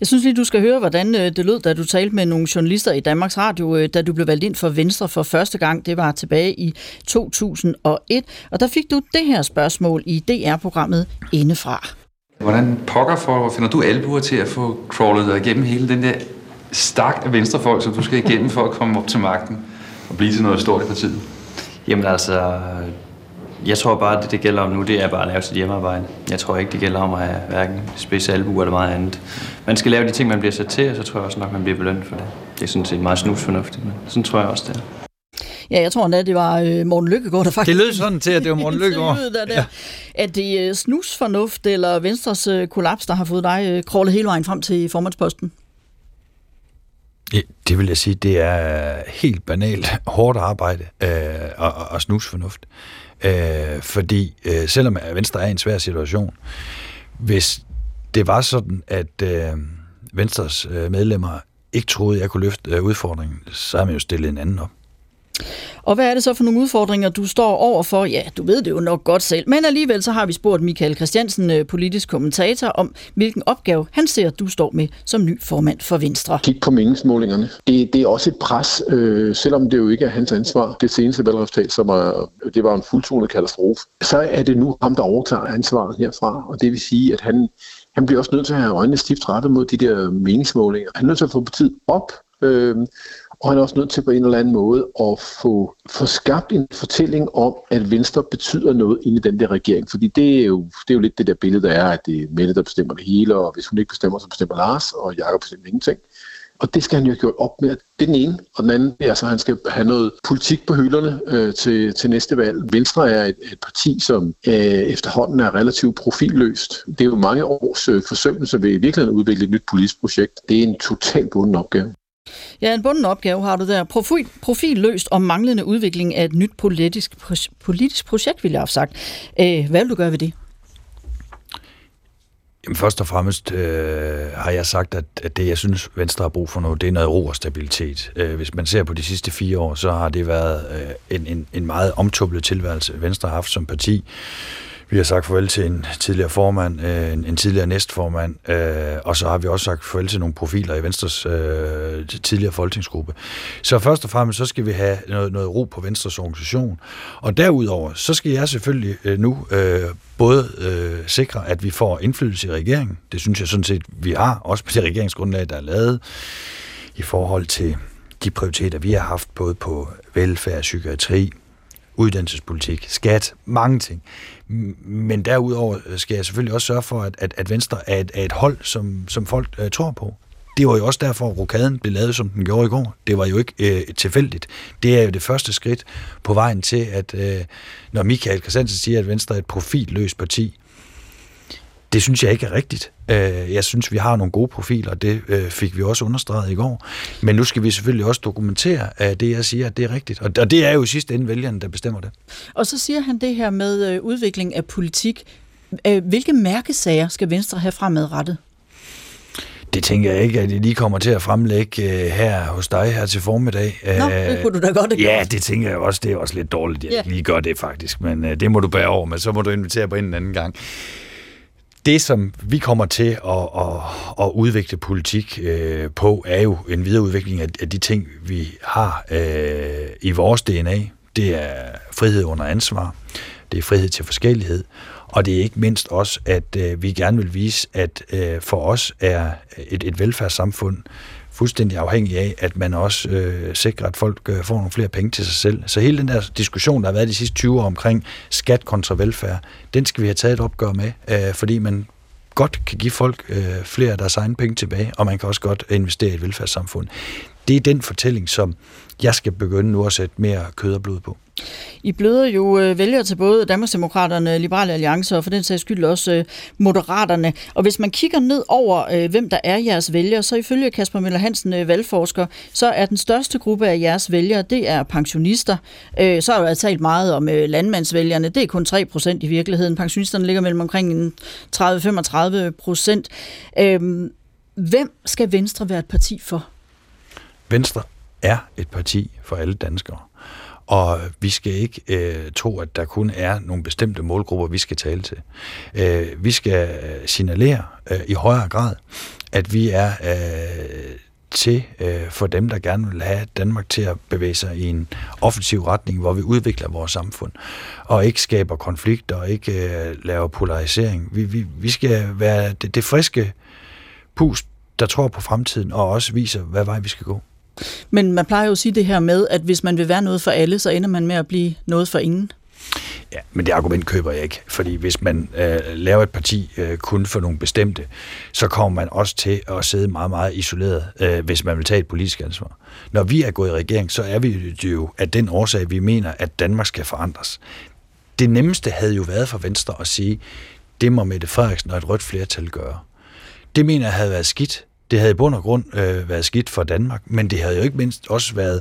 Jeg synes lige, du skal høre, hvordan øh, det lød, da du talte med nogle journalister i Danmarks Radio, øh, da du blev valgt ind for Venstre for første gang. Det var tilbage i 2001. Og der fik du det her spørgsmål i DR-programmet Indefra. Hvordan pokker for, finder du albuer til at få crawlet dig igennem hele den der stak af venstrefolk, som du skal igennem for at komme op til magten og blive til noget stort i partiet? Jamen altså, jeg tror bare, at det, det gælder om nu, det er bare at lave sit hjemmearbejde. Jeg tror ikke, det gælder om at have hverken spids albu eller meget andet. Man skal lave de ting, man bliver sat til, og så tror jeg også nok, man bliver belønnet for det. Det er sådan set meget snusfornuftigt, men sådan tror jeg også, det er. Ja, jeg tror endda, det var øh, Morten Lykkegaard, der faktisk... Det lød sådan til, at det var Morten Lykkegaard. der, der. Ja. Er det øh, snusfornuft eller Venstres øh, kollaps, der har fået dig øh, kravlet hele vejen frem til formandsposten? Ja, det vil jeg sige, det er helt banalt hårdt arbejde øh, og, og snusfornuft. Øh, fordi øh, selvom Venstre er i en svær situation, hvis det var sådan, at øh, Venstres øh, medlemmer ikke troede, jeg kunne løfte øh, udfordringen, så har man jo stillet en anden op. Og hvad er det så for nogle udfordringer, du står over for? Ja, du ved det jo nok godt selv, men alligevel så har vi spurgt Michael Christiansen, øh, politisk kommentator, om hvilken opgave han ser, du står med som ny formand for Venstre. Kig på meningsmålingerne. Det, det er også et pres, øh, selvom det jo ikke er hans ansvar. Det seneste valgresultat, som er, det var en fuldtonet katastrofe, så er det nu ham, der overtager ansvaret herfra, og det vil sige, at han han bliver også nødt til at have øjnene stift rettet mod de der meningsmålinger. Han er nødt til at få partiet op, øh, og han er også nødt til på en eller anden måde at få, få skabt en fortælling om, at Venstre betyder noget inde i den der regering. Fordi det er jo, det er jo lidt det der billede, der er, at det er Mette, der bestemmer det hele, og hvis hun ikke bestemmer, så bestemmer Lars, og Jakob bestemmer ingenting. Og det skal han jo have gjort op med. Det er den ene. Og den anden er så, at han skal have noget politik på hylderne øh, til, til næste valg. Venstre er et, et parti, som øh, efterhånden er relativt profilløst. Det er jo mange års øh, forsøgelse ved i virkeligheden at udvikle et nyt politisk projekt. Det er en totalt bunden opgave. Ja, en bunden opgave har du der. Profil, profilløst og manglende udvikling af et nyt politisk, politisk projekt, vil jeg have sagt. Øh, hvad vil du gøre ved det? Jamen først og fremmest øh, har jeg sagt, at, at det, jeg synes, Venstre har brug for nu, det er noget ro og stabilitet. Øh, hvis man ser på de sidste fire år, så har det været øh, en, en, en meget omtublet tilværelse, Venstre har haft som parti. Vi har sagt farvel til en tidligere formand, øh, en, en tidligere næstformand, øh, og så har vi også sagt farvel til nogle profiler i Venstres øh, tidligere folketingsgruppe. Så først og fremmest, så skal vi have noget, noget ro på Venstres organisation. Og derudover, så skal jeg selvfølgelig øh, nu øh, både øh, sikre, at vi får indflydelse i regeringen. Det synes jeg sådan set, vi har, også på det regeringsgrundlag, der er lavet i forhold til de prioriteter, vi har haft, både på velfærd, psykiatri, uddannelsespolitik, skat, mange ting. Men derudover øh, skal jeg selvfølgelig også sørge for, at, at, at Venstre er et, er et hold, som, som folk uh, tror på. Det var jo også derfor, at rokaden blev lavet, som den gjorde i går. Det var jo ikke øh, tilfældigt. Det er jo det første skridt på vejen til, at øh, når Michael Christiansen siger, at Venstre er et profilløst parti, det synes jeg ikke er rigtigt. Øh, jeg synes, vi har nogle gode profiler, og det øh, fik vi også understreget i går. Men nu skal vi selvfølgelig også dokumentere, at det, jeg siger, at det er rigtigt. Og det er jo i sidste ende vælgerne, der bestemmer det. Og så siger han det her med øh, udvikling af politik. Hvilke mærkesager skal Venstre have fremadrettet? Det tænker jeg ikke, at jeg lige kommer til at fremlægge her hos dig her til formiddag. Nå, det kunne du da godt have Ja, det tænker jeg også. Det er også lidt dårligt, at jeg ja. lige gør det faktisk. Men det må du bære over med. Så må du invitere på en anden gang det, som vi kommer til at, at, at udvikle politik øh, på, er jo en videreudvikling af, af de ting, vi har øh, i vores DNA. Det er frihed under ansvar, det er frihed til forskellighed, og det er ikke mindst også, at øh, vi gerne vil vise, at øh, for os er et, et velfærdssamfund fuldstændig afhængig af, at man også øh, sikrer, at folk øh, får nogle flere penge til sig selv. Så hele den der diskussion, der har været de sidste 20 år omkring skat kontra velfærd, den skal vi have taget et opgør med, øh, fordi man godt kan give folk øh, flere af deres egne penge tilbage, og man kan også godt investere i et velfærdssamfund. Det er den fortælling, som jeg skal begynde nu at sætte mere kød og blod på. I bløder jo øh, vælger til både Danmarksdemokraterne, Liberale Alliance og for den sags skyld også øh, Moderaterne. Og hvis man kigger ned over, øh, hvem der er jeres vælgere, så ifølge Kasper Møller Hansen, øh, valgforsker, så er den største gruppe af jeres vælgere, det er pensionister. Øh, så har jeg altså talt meget om øh, landmandsvælgerne. Det er kun 3 procent i virkeligheden. Pensionisterne ligger mellem omkring 30-35 procent. Øhm, hvem skal Venstre være et parti for? Venstre er et parti for alle danskere. Og vi skal ikke øh, tro, at der kun er nogle bestemte målgrupper, vi skal tale til. Øh, vi skal signalere øh, i højere grad, at vi er øh, til øh, for dem, der gerne vil have Danmark til at bevæge sig i en offensiv retning, hvor vi udvikler vores samfund, og ikke skaber konflikter, og ikke øh, laver polarisering. Vi, vi, vi skal være det, det friske pust, der tror på fremtiden, og også viser, hvad vej vi skal gå. Men man plejer jo at sige det her med, at hvis man vil være noget for alle, så ender man med at blive noget for ingen. Ja, men det argument køber jeg ikke, fordi hvis man øh, laver et parti øh, kun for nogle bestemte, så kommer man også til at sidde meget, meget isoleret, øh, hvis man vil tage et politisk ansvar. Når vi er gået i regering, så er vi jo af den årsag, vi mener, at Danmark skal forandres. Det nemmeste havde jo været for Venstre at sige, det må Mette Frederiksen og et rødt flertal gøre. Det mener jeg havde været skidt, det havde i bund og grund øh, været skidt for Danmark, men det havde jo ikke mindst også været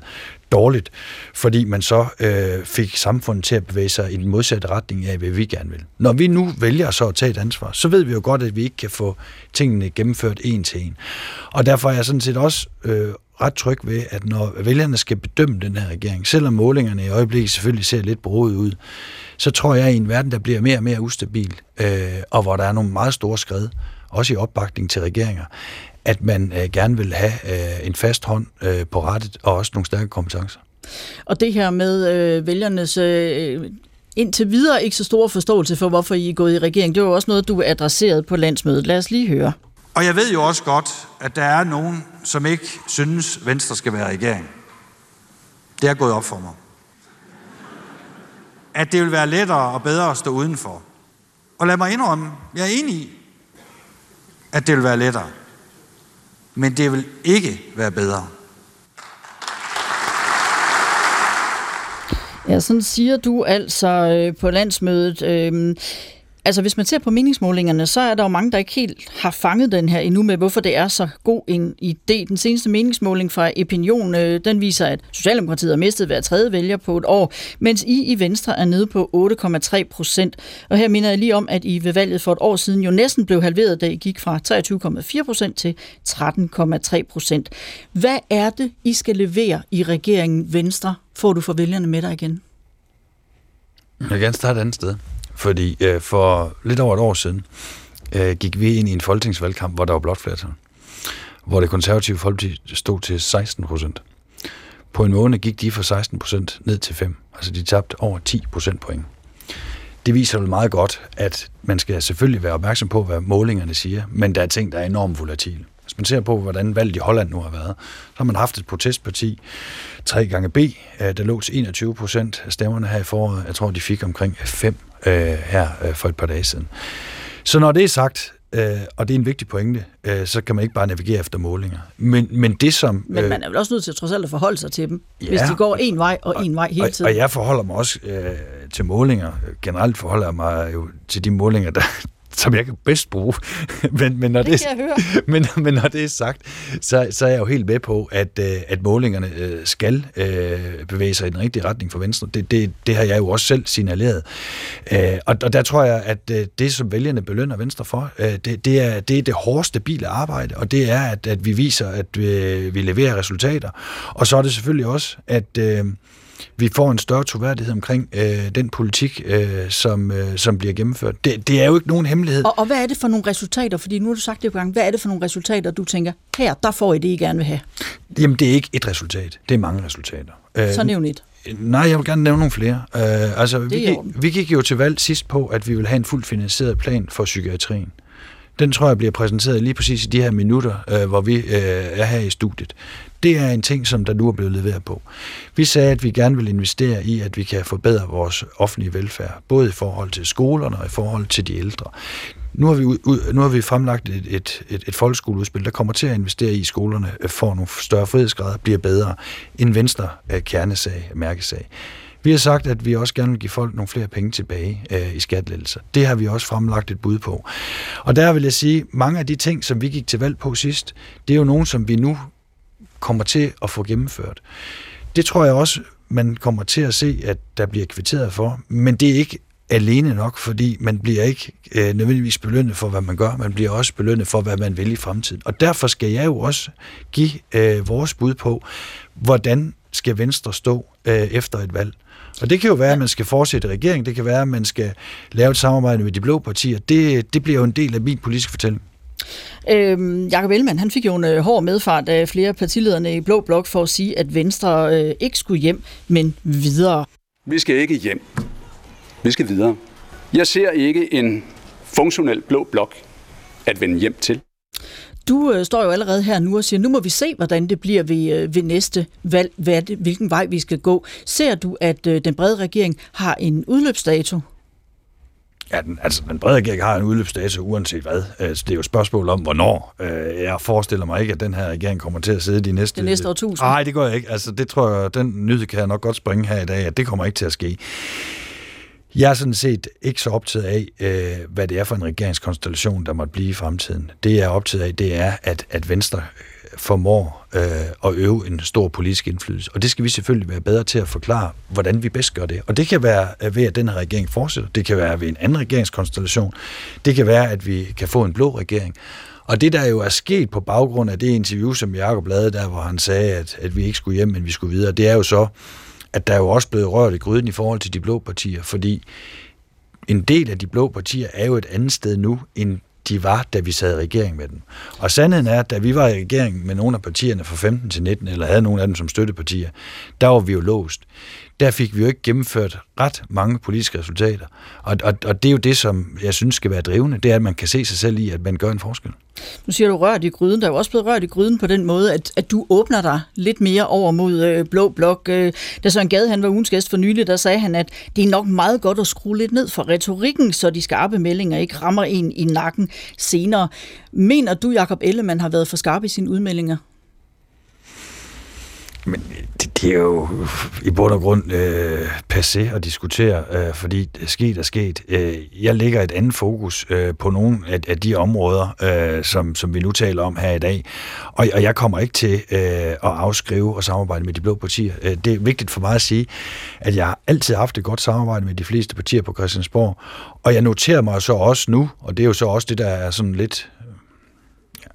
dårligt, fordi man så øh, fik samfundet til at bevæge sig i den modsatte retning af, hvad vi gerne vil. Når vi nu vælger så at tage et ansvar, så ved vi jo godt, at vi ikke kan få tingene gennemført en til en. Og derfor er jeg sådan set også øh, ret tryg ved, at når vælgerne skal bedømme den her regering, selvom målingerne i øjeblikket selvfølgelig ser lidt broet ud, så tror jeg, at i en verden, der bliver mere og mere ustabil, øh, og hvor der er nogle meget store skred, også i opbakning til regeringer, at man øh, gerne vil have øh, en fast hånd øh, på rettet og også nogle stærke kompetencer. Og det her med øh, vælgernes øh, indtil videre ikke så stor forståelse for, hvorfor I er gået i regering, det var også noget, du adresseret på landsmødet. Lad os lige høre. Og jeg ved jo også godt, at der er nogen, som ikke synes, Venstre skal være regering. Det er gået op for mig. At det vil være lettere og bedre at stå udenfor. Og lad mig indrømme, jeg er enig i, at det vil være lettere men det vil ikke være bedre. Ja, sådan siger du altså øh, på landsmødet. Øh, Altså, hvis man ser på meningsmålingerne, så er der jo mange, der ikke helt har fanget den her endnu med, hvorfor det er så god en idé. Den seneste meningsmåling fra Opinion, øh, den viser, at Socialdemokratiet har mistet hver tredje vælger på et år, mens I i Venstre er nede på 8,3 procent. Og her minder jeg lige om, at I ved valget for et år siden jo næsten blev halveret, da I gik fra 23,4 procent til 13,3 procent. Hvad er det, I skal levere i regeringen Venstre, får du for vælgerne med dig igen? Jeg vil gerne starte et andet sted. Fordi øh, for lidt over et år siden øh, gik vi ind i en folketingsvalgkamp, hvor der var blot flertal. Hvor det konservative folkeparti stod til 16 procent. På en måned gik de fra 16 procent ned til 5. Altså de tabte over 10 procent point. Det viser vel meget godt, at man skal selvfølgelig være opmærksom på, hvad målingerne siger, men der er ting, der er enormt volatile. Hvis man ser på, hvordan valget i Holland nu har været, så har man haft et protestparti, 3 gange B, øh, der lå til 21 procent af stemmerne her i foråret. Jeg tror, de fik omkring 5 øh, her øh, for et par dage siden. Så når det er sagt, øh, og det er en vigtig pointe, øh, så kan man ikke bare navigere efter målinger. Men, men det som... Men man er vel også nødt til trods alt at forholde sig til dem, ja, hvis de går en vej og, og en vej hele tiden. Og, og jeg forholder mig også øh, til målinger. Generelt forholder jeg mig jo til de målinger, der, som jeg kan bedst bruge. men, men, når det, det høre. men, men når det er sagt, så, så er jeg jo helt med på, at, øh, at målingerne øh, skal øh, bevæge sig i den rigtige retning for Venstre. Det, det, det har jeg jo også selv signaleret. Og, og der tror jeg, at det, som vælgerne belønner Venstre for, det, det, er, det er det hårde, stabile arbejde, og det er, at, at vi viser, at vi leverer resultater. Og så er det selvfølgelig også, at vi får en større troværdighed omkring øh, den politik, øh, som, øh, som bliver gennemført. Det, det er jo ikke nogen hemmelighed. Og, og hvad er det for nogle resultater? Fordi nu har du sagt det på gang. Hvad er det for nogle resultater, du tænker, her, der får I det, I gerne vil have? Jamen, det er ikke et resultat. Det er mange resultater. Så nævn et. Nej, jeg vil gerne nævne nogle flere. Uh, altså, vi, gik, vi gik jo til valg sidst på, at vi vil have en fuldt finansieret plan for psykiatrien. Den tror jeg bliver præsenteret lige præcis i de her minutter, uh, hvor vi uh, er her i studiet. Det er en ting, som der nu er blevet leveret på. Vi sagde, at vi gerne vil investere i, at vi kan forbedre vores offentlige velfærd, både i forhold til skolerne og i forhold til de ældre. Nu har vi, ud, nu har vi fremlagt et, et, et, et folkeskoleudspil, der kommer til at investere i skolerne, får nogle større frihedsgrader, bliver bedre. En venstre øh, kernesag, mærkesag. Vi har sagt, at vi også gerne vil give folk nogle flere penge tilbage øh, i skattelettelser. Det har vi også fremlagt et bud på. Og der vil jeg sige, mange af de ting, som vi gik til valg på sidst, det er jo nogen, som vi nu kommer til at få gennemført. Det tror jeg også, man kommer til at se, at der bliver kvitteret for, men det er ikke alene nok, fordi man bliver ikke øh, nødvendigvis belønnet for, hvad man gør, man bliver også belønnet for, hvad man vil i fremtiden. Og derfor skal jeg jo også give øh, vores bud på, hvordan skal Venstre stå øh, efter et valg. Og det kan jo være, at man skal fortsætte regeringen, det kan være, at man skal lave et samarbejde med de blå partier. Det, det bliver jo en del af min politiske fortælling. Øhm, Jakob Ellemann, han fik jo en øh, hård medfart af flere partilederne i Blå Blok for at sige, at Venstre øh, ikke skulle hjem, men videre. Vi skal ikke hjem. Vi skal videre. Jeg ser ikke en funktionel blå blok at vende hjem til. Du øh, står jo allerede her nu og siger, nu må vi se, hvordan det bliver ved, øh, ved næste valg, hvad det, hvilken vej vi skal gå. Ser du, at øh, den brede regering har en udløbsdato? Ja, den, altså den brede regering har en udløbsdato uanset hvad. Altså, det er jo et spørgsmål om, hvornår. Øh, jeg forestiller mig ikke, at den her regering kommer til at sidde de næste... Det næste årtusind? Nej, det gør jeg ikke. Altså, det tror jeg, den nyhed kan jeg nok godt springe her i dag, at det kommer ikke til at ske. Jeg er sådan set ikke så optaget af, øh, hvad det er for en regeringskonstellation, der måtte blive i fremtiden. Det jeg er optaget af, det er, at, at Venstre formår øh, at øve en stor politisk indflydelse. Og det skal vi selvfølgelig være bedre til at forklare, hvordan vi bedst gør det. Og det kan være øh, ved, at den her regering fortsætter. Det kan være ved en anden regeringskonstellation. Det kan være, at vi kan få en blå regering. Og det, der jo er sket på baggrund af det interview, som Jacob lavede der, hvor han sagde, at, at vi ikke skulle hjem, men vi skulle videre, det er jo så, at der er jo også blevet rørt i gryden i forhold til de blå partier, fordi en del af de blå partier er jo et andet sted nu, end de var, da vi sad i regering med dem. Og sandheden er, at da vi var i regering med nogle af partierne fra 15 til 19, eller havde nogle af dem som støttepartier, der var vi jo låst. Der fik vi jo ikke gennemført ret mange politiske resultater. Og, og, og det er jo det, som jeg synes skal være drivende, det er, at man kan se sig selv i, at man gør en forskel. Nu siger du rørt i gryden. Der er jo også blevet rørt i gryden på den måde, at, at du åbner dig lidt mere over mod øh, Blå Blok. Øh, da Søren Gade han var ugens gæst for nylig, der sagde han, at det er nok meget godt at skrue lidt ned for retorikken, så de skarpe meldinger ikke rammer en i nakken senere. Mener du, Jakob Ellemann har været for skarp i sine udmeldinger? Men øh, det, det er jo øh, i bund og grund øh, passé at diskutere, øh, fordi sket er sket. Øh, jeg lægger et andet fokus øh, på nogle af, af de områder, øh, som, som vi nu taler om her i dag. Og, og jeg kommer ikke til øh, at afskrive og samarbejde med de blå partier. Øh, det er vigtigt for mig at sige, at jeg har altid haft et godt samarbejde med de fleste partier på Christiansborg. Og jeg noterer mig så også nu, og det er jo så også det, der er sådan lidt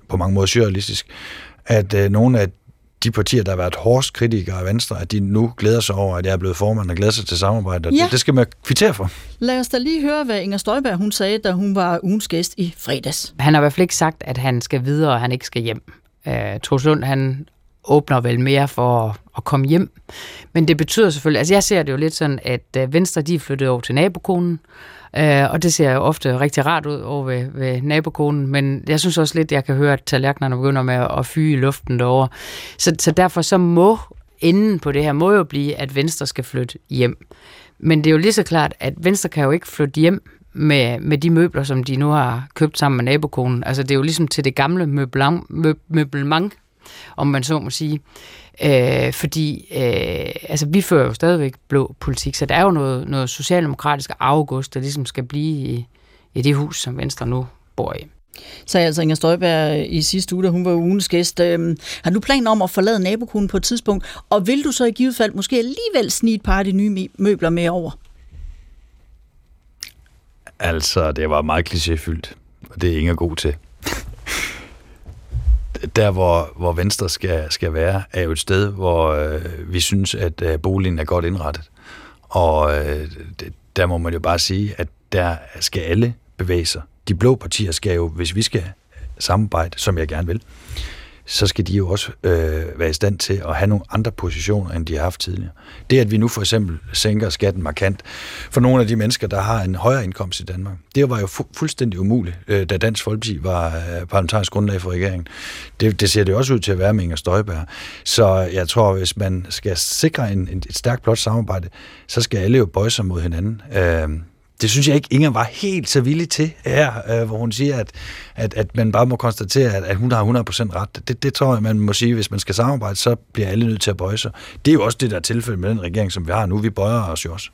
på mange måder surrealistisk, at øh, nogle af de partier, der har været hårdest kritikere af Venstre, at de nu glæder sig over, at jeg er blevet formand og glæder sig til samarbejde. Ja. Det, det skal man kvittere for. Lad os da lige høre, hvad Inger Støjberg hun sagde, da hun var ugens gæst i fredags. Han har i hvert fald ikke sagt, at han skal videre, og han ikke skal hjem. Uh, Troels Lund, han åbner vel mere for at, komme hjem. Men det betyder selvfølgelig, altså jeg ser det jo lidt sådan, at uh, Venstre de er flyttet over til nabokonen, Uh, og det ser jo ofte rigtig rart ud over ved, ved nabokonen, men jeg synes også lidt, jeg kan høre, at tallerkenerne begynder med at, at fyge i luften derovre. Så, så derfor så må enden på det her må jo blive, at Venstre skal flytte hjem. Men det er jo lige så klart, at Venstre kan jo ikke flytte hjem med, med de møbler, som de nu har købt sammen med nabokonen. Altså det er jo ligesom til det gamle møblement, møblement om man så må sige. Øh, fordi øh, altså, vi fører jo stadigvæk blå politik, så der er jo noget, noget socialdemokratisk august, der ligesom skal blive i, i det hus, som Venstre nu bor i. Sagde altså Inger Støjberg i sidste uge, da hun var ugens gæst. Øhm, har du planer om at forlade nabokonen på et tidspunkt? Og vil du så i givet fald måske alligevel snige et par af de nye møbler med over? Altså, det var meget klichéfyldt, og det er Inger god til der, hvor, hvor Venstre skal, skal være, er jo et sted, hvor øh, vi synes, at øh, boligen er godt indrettet. Og øh, der må man jo bare sige, at der skal alle bevæge sig. De blå partier skal jo, hvis vi skal samarbejde, som jeg gerne vil, så skal de jo også øh, være i stand til at have nogle andre positioner, end de har haft tidligere. Det, at vi nu for eksempel sænker skatten markant for nogle af de mennesker, der har en højere indkomst i Danmark, det var jo fu- fuldstændig umuligt, øh, da Dansk Folkeparti var øh, parlamentarisk grundlag for regeringen. Det, det ser det også ud til at være med Inger Støjberg. Så jeg tror, hvis man skal sikre en, en, et stærkt blot samarbejde, så skal alle jo bøje sig mod hinanden. Øh, det synes jeg ikke, Inger var helt så villig til her, øh, hvor hun siger, at, at, at man bare må konstatere, at, at hun har 100% ret. Det, det tror jeg, man må sige, hvis man skal samarbejde, så bliver alle nødt til at bøje sig. Det er jo også det, der er tilfældet med den regering, som vi har nu. Vi bøjer os jo også.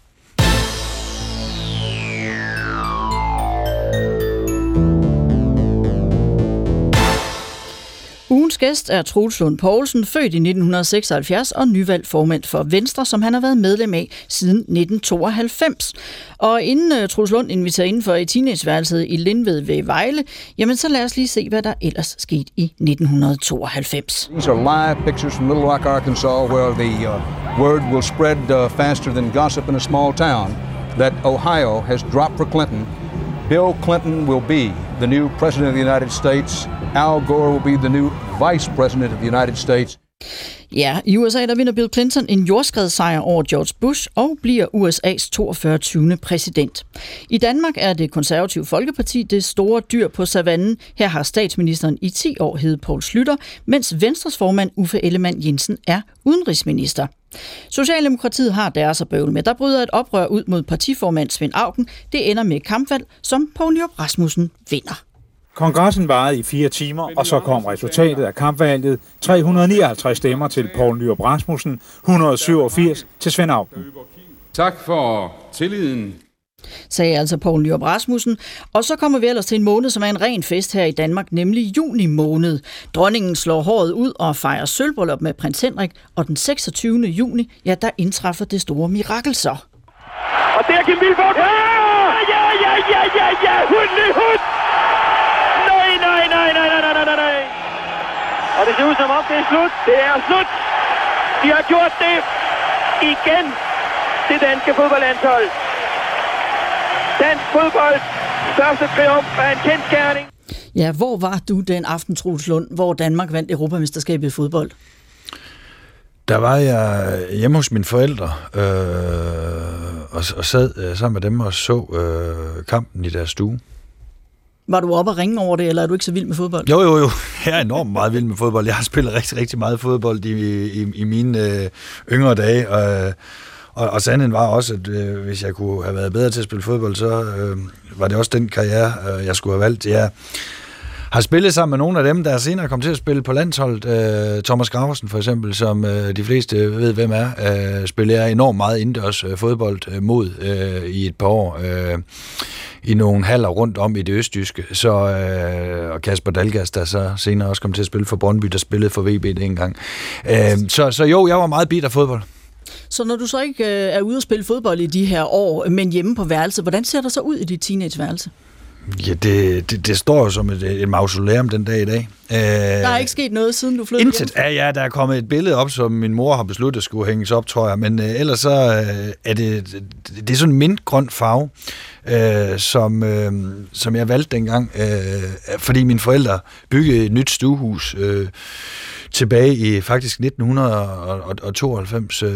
Ugens gæst er Troels Lund Poulsen, født i 1976 og nyvalgt formand for Venstre, som han har været medlem af siden 1992. Og inden uh, Troels Lund inviterer indenfor i teenageværelset i Lindved ved Vejle, jamen så lad os lige se, hvad der ellers skete i 1992. These are live pictures from Little Rock, Arkansas, where the uh, word will spread uh, faster than gossip in a small town that Ohio has dropped for Clinton. Bill Clinton will be the new president of the United States. Al Gore will be the new vice president of the United States. Ja, i USA der vinder Bill Clinton en jordskredssejr over George Bush og bliver USA's 42. præsident. I Danmark er det konservative Folkeparti det store dyr på savannen. Her har statsministeren i 10 år heddet Poul Slytter, mens Venstres formand Uffe Ellemann Jensen er udenrigsminister. Socialdemokratiet har deres at bøvle med. Der bryder et oprør ud mod partiformand Svend Auken. Det ender med et kampvalg, som Poul Rasmussen vinder. Kongressen varede i fire timer, og så kom resultatet af kampvalget. 359 stemmer til Poul Nyrup Rasmussen, 187 til Svend Auken. Tak for tilliden. Sagde altså Poul Nyrup Rasmussen. Og så kommer vi ellers til en måned, som er en ren fest her i Danmark, nemlig juni måned. Dronningen slår håret ud og fejrer sølvbryllup med prins Henrik, og den 26. juni, ja, der indtræffer det store mirakel så. Og der kan Vilborg! Ja! Ja, ja, ja, ja, ja! Hund, hund! Nej, nej, nej, nej, nej, nej! Og det ser ud som om, det er slut. Det er slut! De har gjort det igen, det danske fodboldlandshold. Dansk fodbold største triumf er en kendskærning. Ja, hvor var du den aften, Troels Lund, hvor Danmark vandt Europamesterskabet i fodbold? Der var jeg hjemme hos mine forældre øh, og, og sad øh, sammen med dem og så øh, kampen i deres stue. Var du oppe og ringe over det, eller er du ikke så vild med fodbold? Jo, jo, jo. Jeg er enormt meget vild med fodbold. Jeg har spillet rigtig, rigtig meget fodbold i, i, i mine øh, yngre dage. Og, og, og sandheden var også, at øh, hvis jeg kunne have været bedre til at spille fodbold, så øh, var det også den karriere, øh, jeg skulle have valgt. Jeg har spillet sammen med nogle af dem, der senere kom til at spille på landsholdet. Øh, Thomas Graversen for eksempel, som øh, de fleste ved, hvem er, øh, spiller enormt meget indendørs øh, fodbold øh, mod øh, i et par år. Øh, i nogle haller rundt om i det østjyske. Så, øh, og Kasper Dalgas, der så senere også kom til at spille for Brøndby, der spillede for VB det engang. Øh, så, så jo, jeg var meget bit af fodbold. Så når du så ikke øh, er ude og spille fodbold i de her år, men hjemme på værelse, hvordan ser det så ud i dit teenageværelse? Ja, det, det, det står jo som et, et mausoleum den dag i dag. Øh, der er ikke sket noget, siden du flyttede Intet. Ja, ja, der er kommet et billede op, som min mor har besluttet skulle hænges op, tror jeg. Men øh, ellers så øh, er det, det, det er sådan en mintgrøn farve, øh, som, øh, som jeg valgte dengang, øh, fordi mine forældre byggede et nyt stuehus øh, tilbage i faktisk 1992, øh,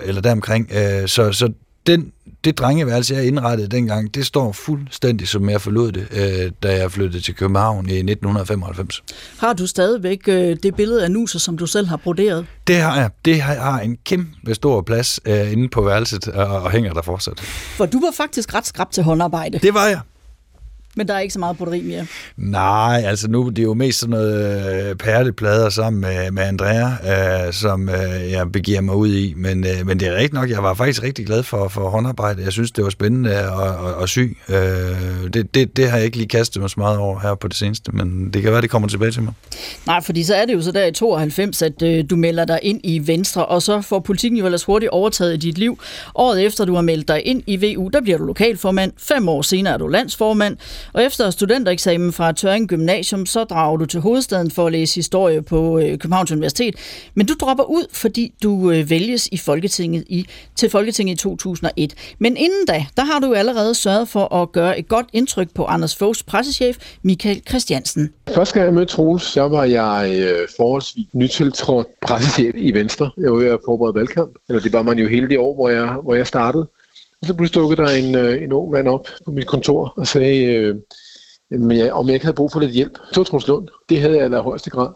eller deromkring. Øh, så, så den, det drengeværelse, jeg indrettede dengang, det står fuldstændig, som jeg forlod det, øh, da jeg flyttede til København i 1995. Har du stadigvæk øh, det billede af Nuser, som du selv har broderet? Det har jeg. Det har, har en kæmpe stor plads øh, inde på værelset, og, og hænger der fortsat. For du var faktisk ret skrab til håndarbejde. Det var jeg. Men der er ikke så meget broderi mere? Nej, altså nu det er jo mest sådan noget øh, perleplader sammen med, med Andrea, øh, som øh, jeg begiver mig ud i. Men, øh, men det er rigtigt nok, jeg var faktisk rigtig glad for, for håndarbejde. Jeg synes, det var spændende at, at, at sy. Øh, det, det, det har jeg ikke lige kastet mig så meget over her på det seneste, men det kan være, det kommer tilbage til mig. Nej, fordi så er det jo så der i 92, at øh, du melder dig ind i Venstre, og så får politikken jo ellers hurtigt overtaget i dit liv. Året efter du har meldt dig ind i VU, der bliver du lokalformand. Fem år senere er du landsformand. Og efter studentereksamen fra Tøring Gymnasium, så drager du til hovedstaden for at læse historie på øh, Københavns Universitet. Men du dropper ud, fordi du øh, vælges i Folketinget i, til Folketinget i 2001. Men inden da, der har du allerede sørget for at gøre et godt indtryk på Anders Foghs pressechef, Michael Christiansen. Først gang jeg mødte Troels, så var jeg øh, forholdsvis nytiltrådt pressechef i Venstre. Jeg var ved at forberede valgkamp. Eller det var man jo hele det år, hvor jeg, hvor jeg startede. Og så pludselig dukkede der en, øh, en ung mand op på mit kontor og sagde, øh, men jeg, om jeg ikke havde brug for lidt hjælp. Så Truls Lund, det havde jeg i allerhøjeste grad.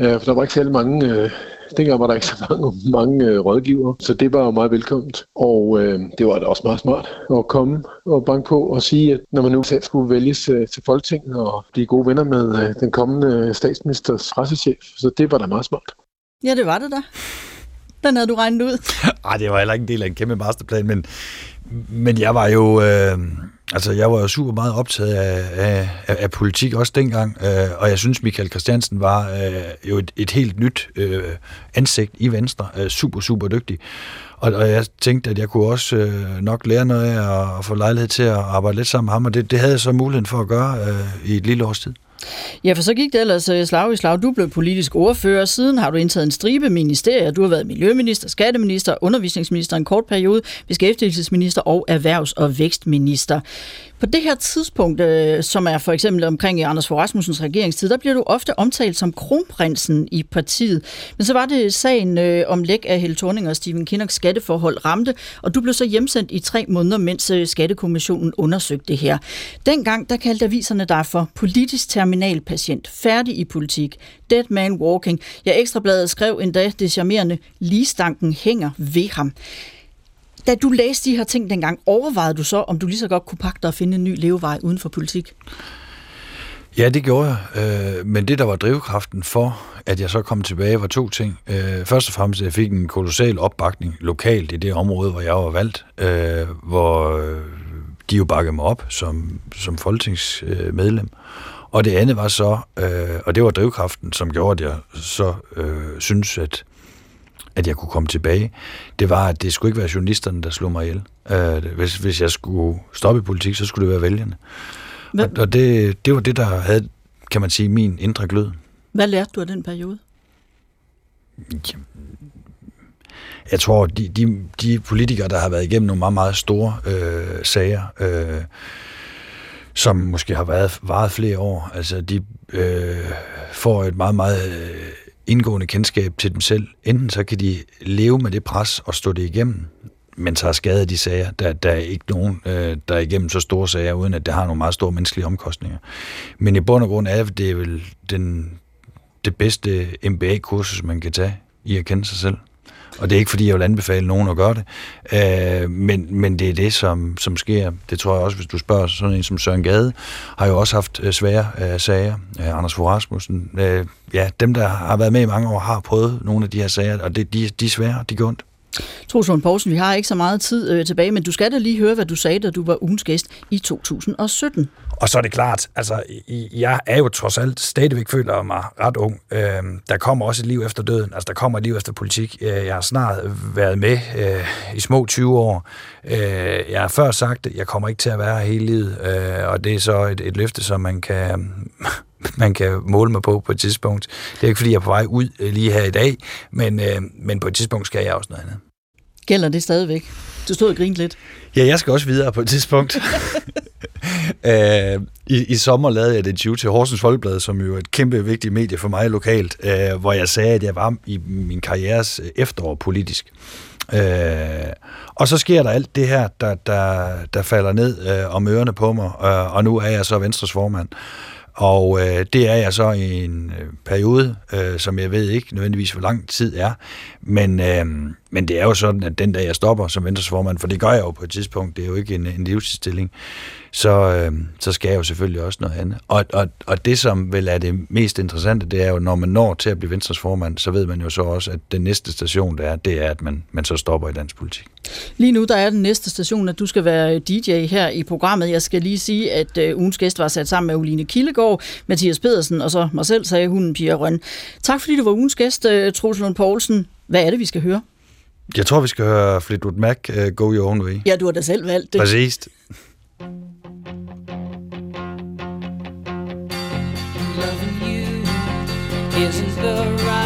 Øh, for der var ikke særlig mange, øh, dengang var der ikke så mange, mange øh, rådgivere, så det var jo meget velkomment. Og øh, det var da også meget smart at komme og banke på og sige, at når man nu selv skulle vælges øh, til Folketinget og blive gode venner med øh, den kommende øh, statsministers pressechef, så det var da meget smart. Ja, det var det da. Den havde du regnet ud. Nej, det var heller ikke en del af en kæmpe masterplan, men, men jeg var jo... Øh, altså, jeg var jo super meget optaget af, af, af, af politik også dengang, øh, og jeg synes, Michael Christiansen var øh, jo et, et helt nyt øh, ansigt i Venstre. Øh, super, super dygtig. Og, og jeg tænkte, at jeg kunne også øh, nok lære noget af at få lejlighed til at arbejde lidt sammen med ham, og det, det havde jeg så muligheden for at gøre øh, i et lille års tid. Ja, for så gik det ellers øh, slag i slag. Du blev politisk ordfører, siden har du indtaget en stribe ministerier. Du har været miljøminister, skatteminister, undervisningsminister en kort periode, beskæftigelsesminister og erhvervs- og vækstminister. På det her tidspunkt, øh, som er for eksempel omkring i Anders Fogh Rasmussens regeringstid, der bliver du ofte omtalt som kronprinsen i partiet. Men så var det sagen øh, om læk af Helle Thorning og Stephen Kinnocks skatteforhold ramte, og du blev så hjemsendt i tre måneder, mens skattekommissionen undersøgte det her. Dengang, der kaldte aviserne dig for politisk terminalpatient, færdig i politik, dead man walking. Ja, Ekstrabladet skrev endda det charmerende, ligestanken hænger ved ham. Da du læste de her ting dengang, overvejede du så, om du lige så godt kunne pakke dig og finde en ny levevej uden for politik? Ja, det gjorde jeg. Øh, men det, der var drivkraften for, at jeg så kom tilbage, var to ting. Øh, først og fremmest, at jeg fik en kolossal opbakning lokalt i det område, hvor jeg var valgt, øh, hvor øh, de jo bakkede mig op som, som folketingsmedlem. Og det andet var så, og det var drivkraften, som gjorde, at jeg så øh, synes, at at jeg kunne komme tilbage, det var, at det skulle ikke være journalisterne, der slog mig ihjel. Øh, hvis, hvis jeg skulle stoppe i politik, så skulle det være vælgerne. Hvad? Og, og det, det var det, der havde, kan man sige, min indre glød. Hvad lærte du af den periode? Jeg tror, de, de, de politikere, der har været igennem nogle meget, meget store øh, sager, øh, som måske har været varet flere år, altså de øh, får et meget, meget øh, indgående kendskab til dem selv. Enten så kan de leve med det pres og stå det igennem, men så har skadet de sager. Der, der er ikke nogen, øh, der er igennem så store sager, uden at det har nogle meget store menneskelige omkostninger. Men i bund og grund er det vel den, det bedste MBA-kursus, man kan tage i at kende sig selv. Og det er ikke, fordi jeg vil anbefale nogen at gøre det, øh, men, men det er det, som, som sker. Det tror jeg også, hvis du spørger sådan en som Søren Gade, har jo også haft øh, svære øh, sager. Øh, Anders Fogh Rasmussen, øh, ja, dem, der har været med i mange år, har prøvet nogle af de her sager, og det, de, de er svære, de går ondt. Trosund Poulsen, vi har ikke så meget tid øh, tilbage, men du skal da lige høre, hvad du sagde, da du var ugens gæst i 2017. Og så er det klart, altså, jeg er jo trods alt stadigvæk føler mig ret ung. Øh, der kommer også et liv efter døden, altså der kommer et liv efter politik. Øh, jeg har snart været med øh, i små 20 år. Øh, jeg har før sagt, at jeg kommer ikke til at være her hele livet, øh, og det er så et, et løfte, som man kan, man kan måle mig på på et tidspunkt. Det er ikke, fordi jeg er på vej ud lige her i dag, men, men på et tidspunkt skal jeg også noget andet. Gælder det stadigvæk? Du stod og grinte lidt. Ja, jeg skal også videre på et tidspunkt. uh, i, I sommer lavede jeg et interview til Horsens Folkeblad, som jo er et kæmpe vigtigt medie for mig lokalt, uh, hvor jeg sagde, at jeg var i min karrieres efterår politisk. Uh, og så sker der alt det her, der, der, der falder ned uh, om ørerne på mig, uh, og nu er jeg så Venstres formand. Og øh, det er jeg så i en øh, periode, øh, som jeg ved ikke nødvendigvis, hvor lang tid er. Men, øh, men det er jo sådan, at den dag jeg stopper som venstresformand, for det gør jeg jo på et tidspunkt, det er jo ikke en, en livsstilling, så, øh, så skal jeg jo selvfølgelig også noget andet. Og, og, og det, som vel er det mest interessante, det er jo, når man når til at blive venstresformand, så ved man jo så også, at den næste station, der er, det er, at man, man så stopper i dansk politik. Lige nu, der er den næste station, at du skal være DJ her i programmet. Jeg skal lige sige, at øh, ugens gæst var sat sammen med Uline Kildegård, Mathias Pedersen og så mig selv, sagde hun, Pia Røn. Tak fordi du var ugens gæst, øh, Troels Lund Poulsen. Hvad er det, vi skal høre? Jeg tror, vi skal høre Fleetwood Mac, uh, Go Your Own Way. Ja, du har da selv valgt det. Præcis. isn't the right